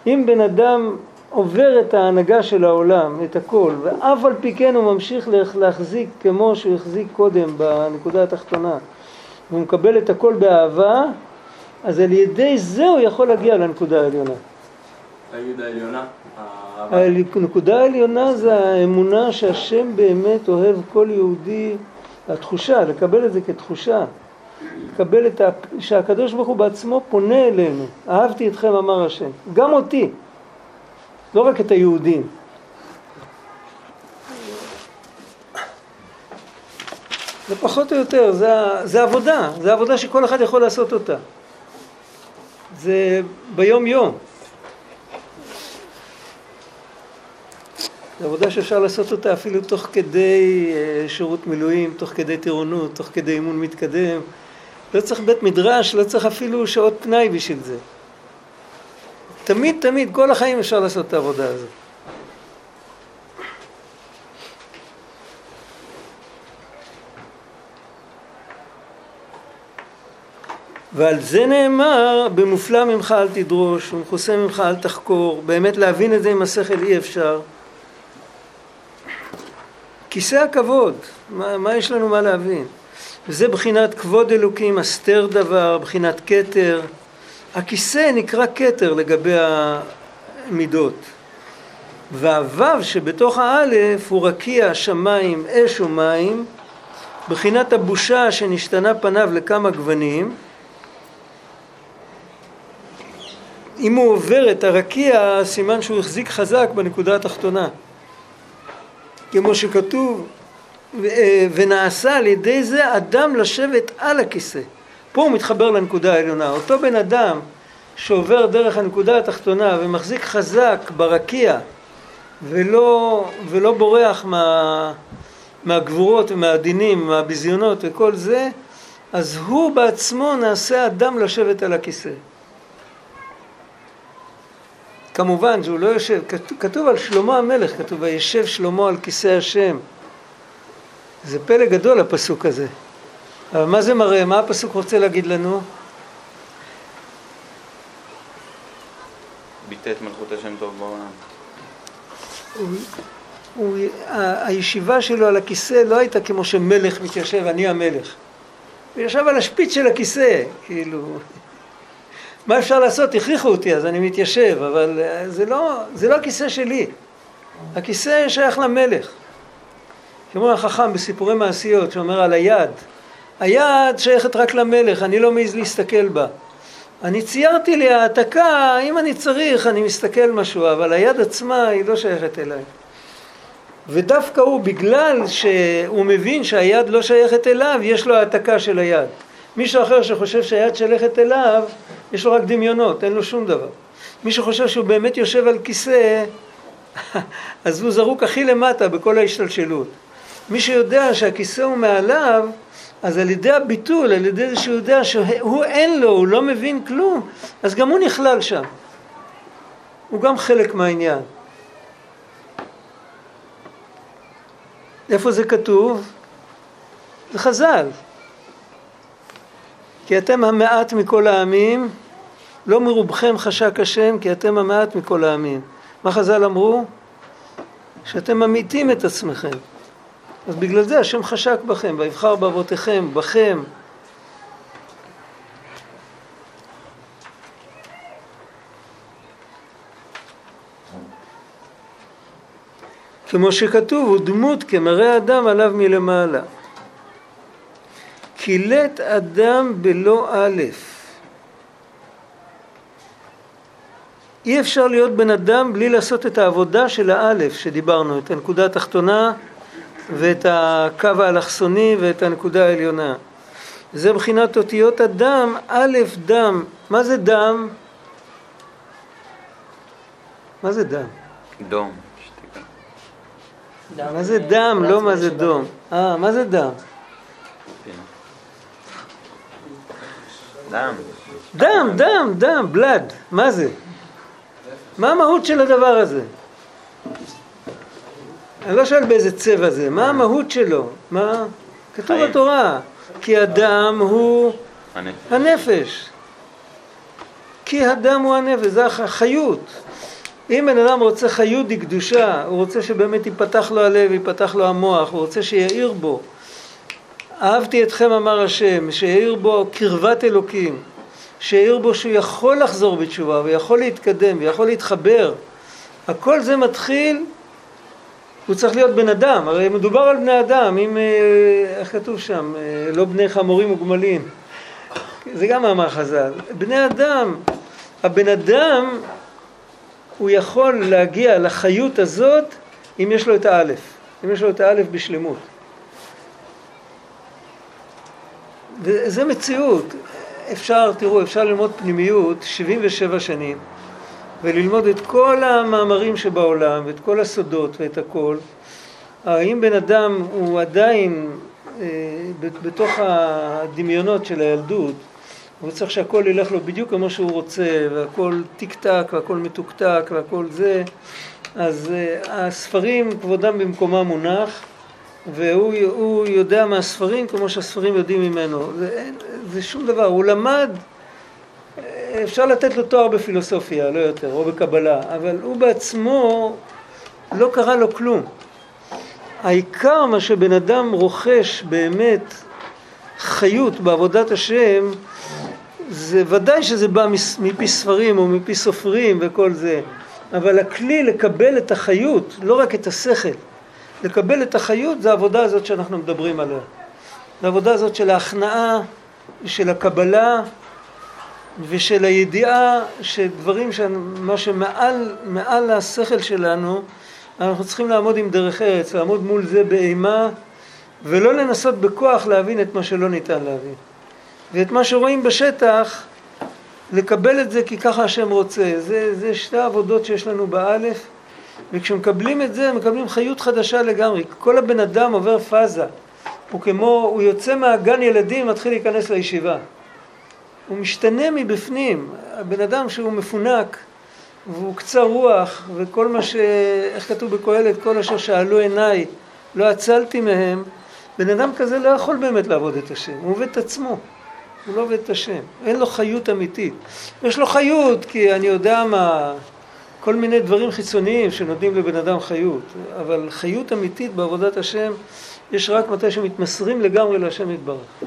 אם בן אדם עובר את ההנהגה של העולם, את הכל, ואף על פי כן הוא ממשיך להחזיק כמו שהוא החזיק קודם בנקודה התחתונה, והוא מקבל את הכל באהבה, אז על ידי זה הוא יכול להגיע לנקודה העליונה. להגיד העליונה? הנקודה העליונה זה האמונה שהשם באמת אוהב כל יהודי, התחושה, לקבל את זה כתחושה. לקבל את ה... שהקדוש ברוך הוא בעצמו פונה אלינו, אהבתי אתכם אמר השם, גם אותי, לא רק את היהודים. זה פחות או יותר, זה, זה עבודה, זה עבודה שכל אחד יכול לעשות אותה. זה ביום יום. זו עבודה שאפשר לעשות אותה אפילו תוך כדי אה, שירות מילואים, תוך כדי טירונות, תוך כדי אימון מתקדם. לא צריך בית מדרש, לא צריך אפילו שעות פנאי בשביל זה. תמיד תמיד, כל החיים אפשר לעשות את העבודה הזאת. ועל זה נאמר, במופלא ממך אל תדרוש, ומכוסה ממך אל תחקור, באמת להבין את זה עם השכל אי אפשר. כיסא הכבוד, מה, מה יש לנו מה להבין? וזה בחינת כבוד אלוקים, הסתר דבר, בחינת כתר. הכיסא נקרא כתר לגבי המידות. והוו שבתוך האלף הוא רקיע שמיים, אש ומים, בחינת הבושה שנשתנה פניו לכמה גוונים. אם הוא עובר את הרקיע, סימן שהוא החזיק חזק בנקודה התחתונה. כמו שכתוב, אה, ונעשה על ידי זה אדם לשבת על הכיסא. פה הוא מתחבר לנקודה העליונה. אותו בן אדם שעובר דרך הנקודה התחתונה ומחזיק חזק ברקיע ולא, ולא בורח מה, מהגבורות ומהדינים, מהביזיונות וכל זה, אז הוא בעצמו נעשה אדם לשבת על הכיסא. כמובן שהוא לא יושב, כתוב על שלמה המלך, כתוב וישב שלמה על כיסא השם. זה פלא גדול הפסוק הזה. אבל מה זה מראה? מה הפסוק רוצה להגיד לנו? ביטא את מלכות השם טוב בעולם. הוא, הוא, הישיבה שלו על הכיסא לא הייתה כמו שמלך מתיישב, אני המלך. הוא ישב על השפיץ של הכיסא, כאילו... מה אפשר לעשות? הכריחו אותי אז אני מתיישב, אבל זה לא, זה לא הכיסא שלי. הכיסא שייך למלך. כמו החכם בסיפורי מעשיות שאומר על היד, היד שייכת רק למלך, אני לא מעז להסתכל בה. אני ציירתי לי העתקה, אם אני צריך אני מסתכל משהו, אבל היד עצמה היא לא שייכת אליי. ודווקא הוא, בגלל שהוא מבין שהיד לא שייכת אליו, יש לו העתקה של היד. מישהו אחר שחושב שהיד שייכת אליו, יש לו רק דמיונות, אין לו שום דבר. מי שחושב שהוא באמת יושב על כיסא, אז הוא זרוק הכי למטה בכל ההשתלשלות. מי שיודע שהכיסא הוא מעליו, אז על ידי הביטול, על ידי זה שהוא יודע שהוא אין לו, הוא לא מבין כלום, אז גם הוא נכלל שם. הוא גם חלק מהעניין. איפה זה כתוב? זה חז"ל. כי אתם המעט מכל העמים, לא מרובכם חשק השם, כי אתם המעט מכל העמים. מה חז"ל אמרו? שאתם ממיתים את עצמכם. אז בגלל זה השם חשק בכם, ויבחר באבותיכם, בכם. כמו שכתוב, הוא דמות כמראה אדם עליו מלמעלה. קילט אדם בלא א'. אי אפשר להיות בן אדם בלי לעשות את העבודה של האלף שדיברנו, את הנקודה התחתונה ואת הקו האלכסוני ואת הנקודה העליונה. זה מבחינת אותיות הדם, א' דם. מה זה דם? מה זה דם? דום. מה זה דם? לא מה זה דום. אה, מה זה דם? דם. דם, דם, דם, בלד. מה זה? מה המהות של הדבר הזה? אני לא שואל באיזה צבע זה, מה המהות שלו? מה? כתוב בתורה, כי הדם הוא הנפש. כי הדם הוא הנפש, זה החיות. אם בן אדם רוצה חיות דקדושה, הוא רוצה שבאמת ייפתח לו הלב, ייפתח לו המוח, הוא רוצה שיאיר בו. אהבתי אתכם אמר השם, שיאיר בו קרבת אלוקים, שיאיר בו שהוא יכול לחזור בתשובה ויכול להתקדם ויכול להתחבר. הכל זה מתחיל הוא צריך להיות בן אדם, הרי מדובר על בני אדם, אם, אה, איך כתוב שם, אה, לא בני חמורים וגמלים, זה גם מאמר חז"ל, בני אדם, הבן אדם הוא יכול להגיע לחיות הזאת אם יש לו את האלף, אם יש לו את האלף בשלמות. וזה מציאות, אפשר, תראו, אפשר ללמוד פנימיות 77 שנים וללמוד את כל המאמרים שבעולם ואת כל הסודות ואת הכל, האם בן אדם הוא עדיין אה, בתוך הדמיונות של הילדות, הוא צריך שהכל ילך לו בדיוק כמו שהוא רוצה והכל טיק טק והכל מתוקתק והכל זה, אז אה, הספרים כבודם במקומם מונח והוא יודע מהספרים כמו שהספרים יודעים ממנו, זה, זה שום דבר, הוא למד אפשר לתת לו תואר בפילוסופיה, לא יותר, או בקבלה, אבל הוא בעצמו לא קרה לו כלום. העיקר מה שבן אדם רוכש באמת חיות בעבודת השם, זה ודאי שזה בא מפי ספרים או מפי סופרים וכל זה, אבל הכלי לקבל את החיות, לא רק את השכל, לקבל את החיות זה העבודה הזאת שאנחנו מדברים עליה. העבודה הזאת של ההכנעה, של הקבלה, ושל הידיעה שדברים, מה שמעל מעל השכל שלנו, אנחנו צריכים לעמוד עם דרך ארץ, לעמוד מול זה באימה, ולא לנסות בכוח להבין את מה שלא ניתן להבין. ואת מה שרואים בשטח, לקבל את זה כי ככה השם רוצה. זה, זה שתי העבודות שיש לנו באלף, וכשמקבלים את זה, מקבלים חיות חדשה לגמרי. כל הבן אדם עובר פאזה. הוא כמו, הוא יוצא מהגן ילדים, מתחיל להיכנס לישיבה. הוא משתנה מבפנים. הבן אדם שהוא מפונק, והוא קצר רוח, וכל מה ש... איך כתוב בקהלת? כל אשר שאלו עיניי, לא עצלתי מהם. בן אדם כזה לא יכול באמת לעבוד את השם, הוא עובד את עצמו. הוא לא עובד את השם, אין לו חיות אמיתית. יש לו חיות, כי אני יודע מה, כל מיני דברים חיצוניים שנותנים לבן אדם חיות, אבל חיות אמיתית בעבודת השם יש רק מתי שמתמסרים לגמרי להשם יתברך.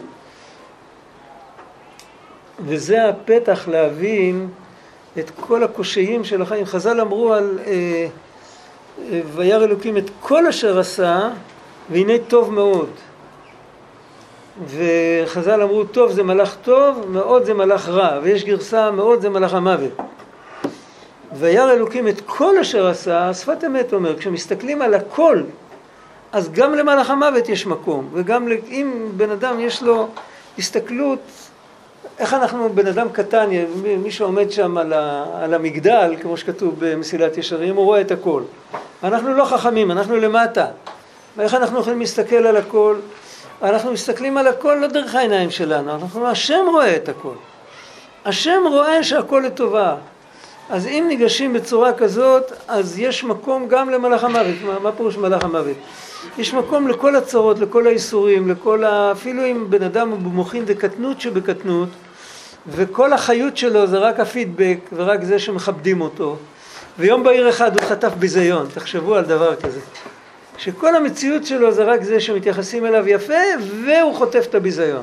וזה הפתח להבין את כל הקושיים של החיים. חז"ל אמרו על אה, אה, וירא אלוקים את כל אשר עשה והנה טוב מאוד. וחז"ל אמרו טוב זה מלאך טוב, מאוד זה מלאך רע, ויש גרסה מאוד זה מלאך המוות. וירא אלוקים את כל אשר עשה, שפת אמת אומר, כשמסתכלים על הכל, אז גם למלאך המוות יש מקום, וגם אם בן אדם יש לו הסתכלות, איך אנחנו בן אדם קטן, מי שעומד שם על, ה, על המגדל, כמו שכתוב במסילת ישרים, הוא רואה את הכל. אנחנו לא חכמים, אנחנו למטה. ואיך אנחנו יכולים להסתכל על הכל? אנחנו מסתכלים על הכל לא דרך העיניים שלנו, אנחנו, השם רואה את הכל. השם רואה שהכל לטובה. אז אם ניגשים בצורה כזאת, אז יש מקום גם למלאך המוות. מה, מה פירוש מלאך המוות? יש מקום לכל הצרות, לכל האיסורים, לכל ה... אפילו אם בן אדם הוא במוחין דקטנות שבקטנות, וכל החיות שלו זה רק הפידבק ורק זה שמכבדים אותו. ויום בהיר אחד הוא חטף ביזיון, תחשבו על דבר כזה. שכל המציאות שלו זה רק זה שמתייחסים אליו יפה, והוא חוטף את הביזיון.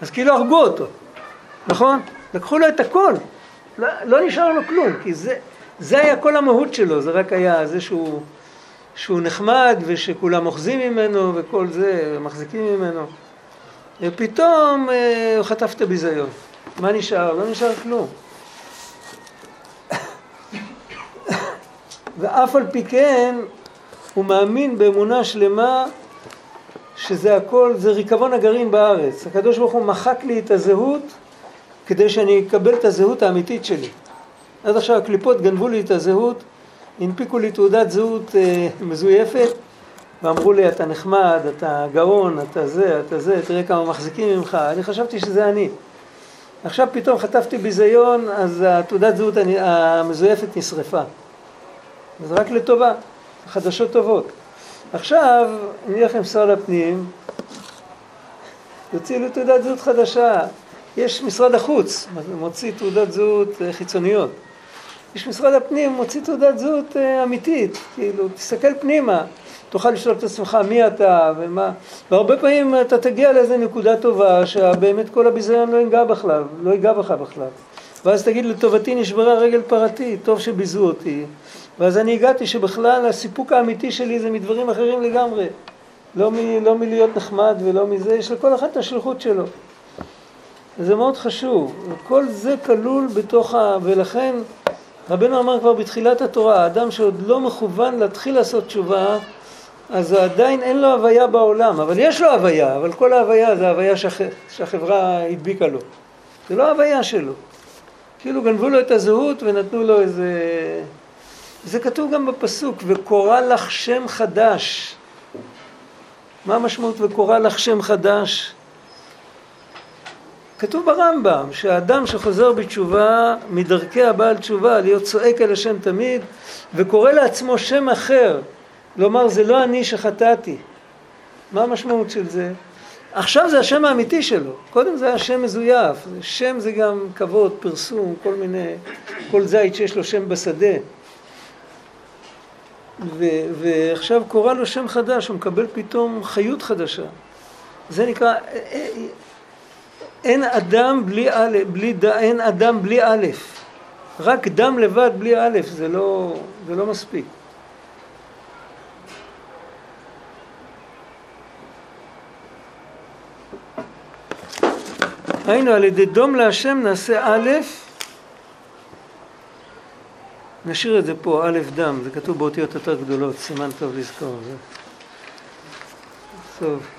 אז כאילו הרגו אותו, נכון? לקחו לו את הכל, לא, לא נשאר לו כלום, כי זה, זה היה כל המהות שלו, זה רק היה זה שהוא, שהוא נחמד ושכולם אוחזים ממנו וכל זה, מחזיקים ממנו. ופתאום אה, חטף את הביזיון. מה נשאר? לא נשאר כלום. ואף על פי כן הוא מאמין באמונה שלמה שזה הכל, זה ריקבון הגרעין בארץ. הקדוש ברוך הוא מחק לי את הזהות כדי שאני אקבל את הזהות האמיתית שלי. עד עכשיו הקליפות גנבו לי את הזהות, הנפיקו לי תעודת זהות אה, מזויפת ואמרו לי אתה נחמד, אתה גאון, אתה זה, אתה זה, תראה כמה מחזיקים ממך, אני חשבתי שזה אני. עכשיו פתאום חטפתי ביזיון, אז התעודת זהות המזויפת נשרפה. זה רק לטובה. חדשות טובות. עכשיו, אני לכם משרד הפנים, יוציא לי תעודת זהות חדשה. יש משרד החוץ, מוציא תעודת זהות אה, חיצוניות. יש משרד הפנים, מוציא תעודת זהות אה, אמיתית, כאילו, תסתכל פנימה, תוכל לשאול את עצמך מי אתה ומה, והרבה פעמים אתה תגיע לאיזה נקודה טובה שבאמת כל הביזיון לא ייגע בכלל, לא ייגע בך בכלל. ואז תגיד לטובתי נשברה רגל פרתי, טוב שביזו אותי, ואז אני הגעתי שבכלל הסיפוק האמיתי שלי זה מדברים אחרים לגמרי. לא, מ, לא מלהיות נחמד ולא מזה, יש לכל אחד את השליחות שלו. זה מאוד חשוב. כל זה כלול בתוך ה... ולכן רבנו אמר כבר בתחילת התורה, האדם שעוד לא מכוון להתחיל לעשות תשובה, אז עדיין אין לו הוויה בעולם, אבל יש לו הוויה, אבל כל ההוויה זה ההוויה שהח... שהחברה הדביקה לו. זה לא ההוויה שלו. כאילו גנבו לו את הזהות ונתנו לו איזה... זה כתוב גם בפסוק, וקורא לך שם חדש. מה המשמעות וקורא לך שם חדש? כתוב ברמב"ם שהאדם שחוזר בתשובה מדרכי הבעל תשובה להיות צועק אל השם תמיד וקורא לעצמו שם אחר, לומר זה לא אני שחטאתי. מה המשמעות של זה? עכשיו זה השם האמיתי שלו, קודם זה היה שם מזויף, שם זה גם כבוד, פרסום, כל מיני, כל זית שיש לו שם בשדה. ו- ועכשיו קורא לו שם חדש, הוא מקבל פתאום חיות חדשה. זה נקרא, אין אדם בלי א', בלי ד, אין אדם בלי א', רק דם לבד בלי א', זה לא, זה לא מספיק. היינו על ידי דום להשם נעשה א', נשאיר את זה פה, א' דם, זה כתוב באותיות יותר גדולות, סימן טוב לזכור. טוב.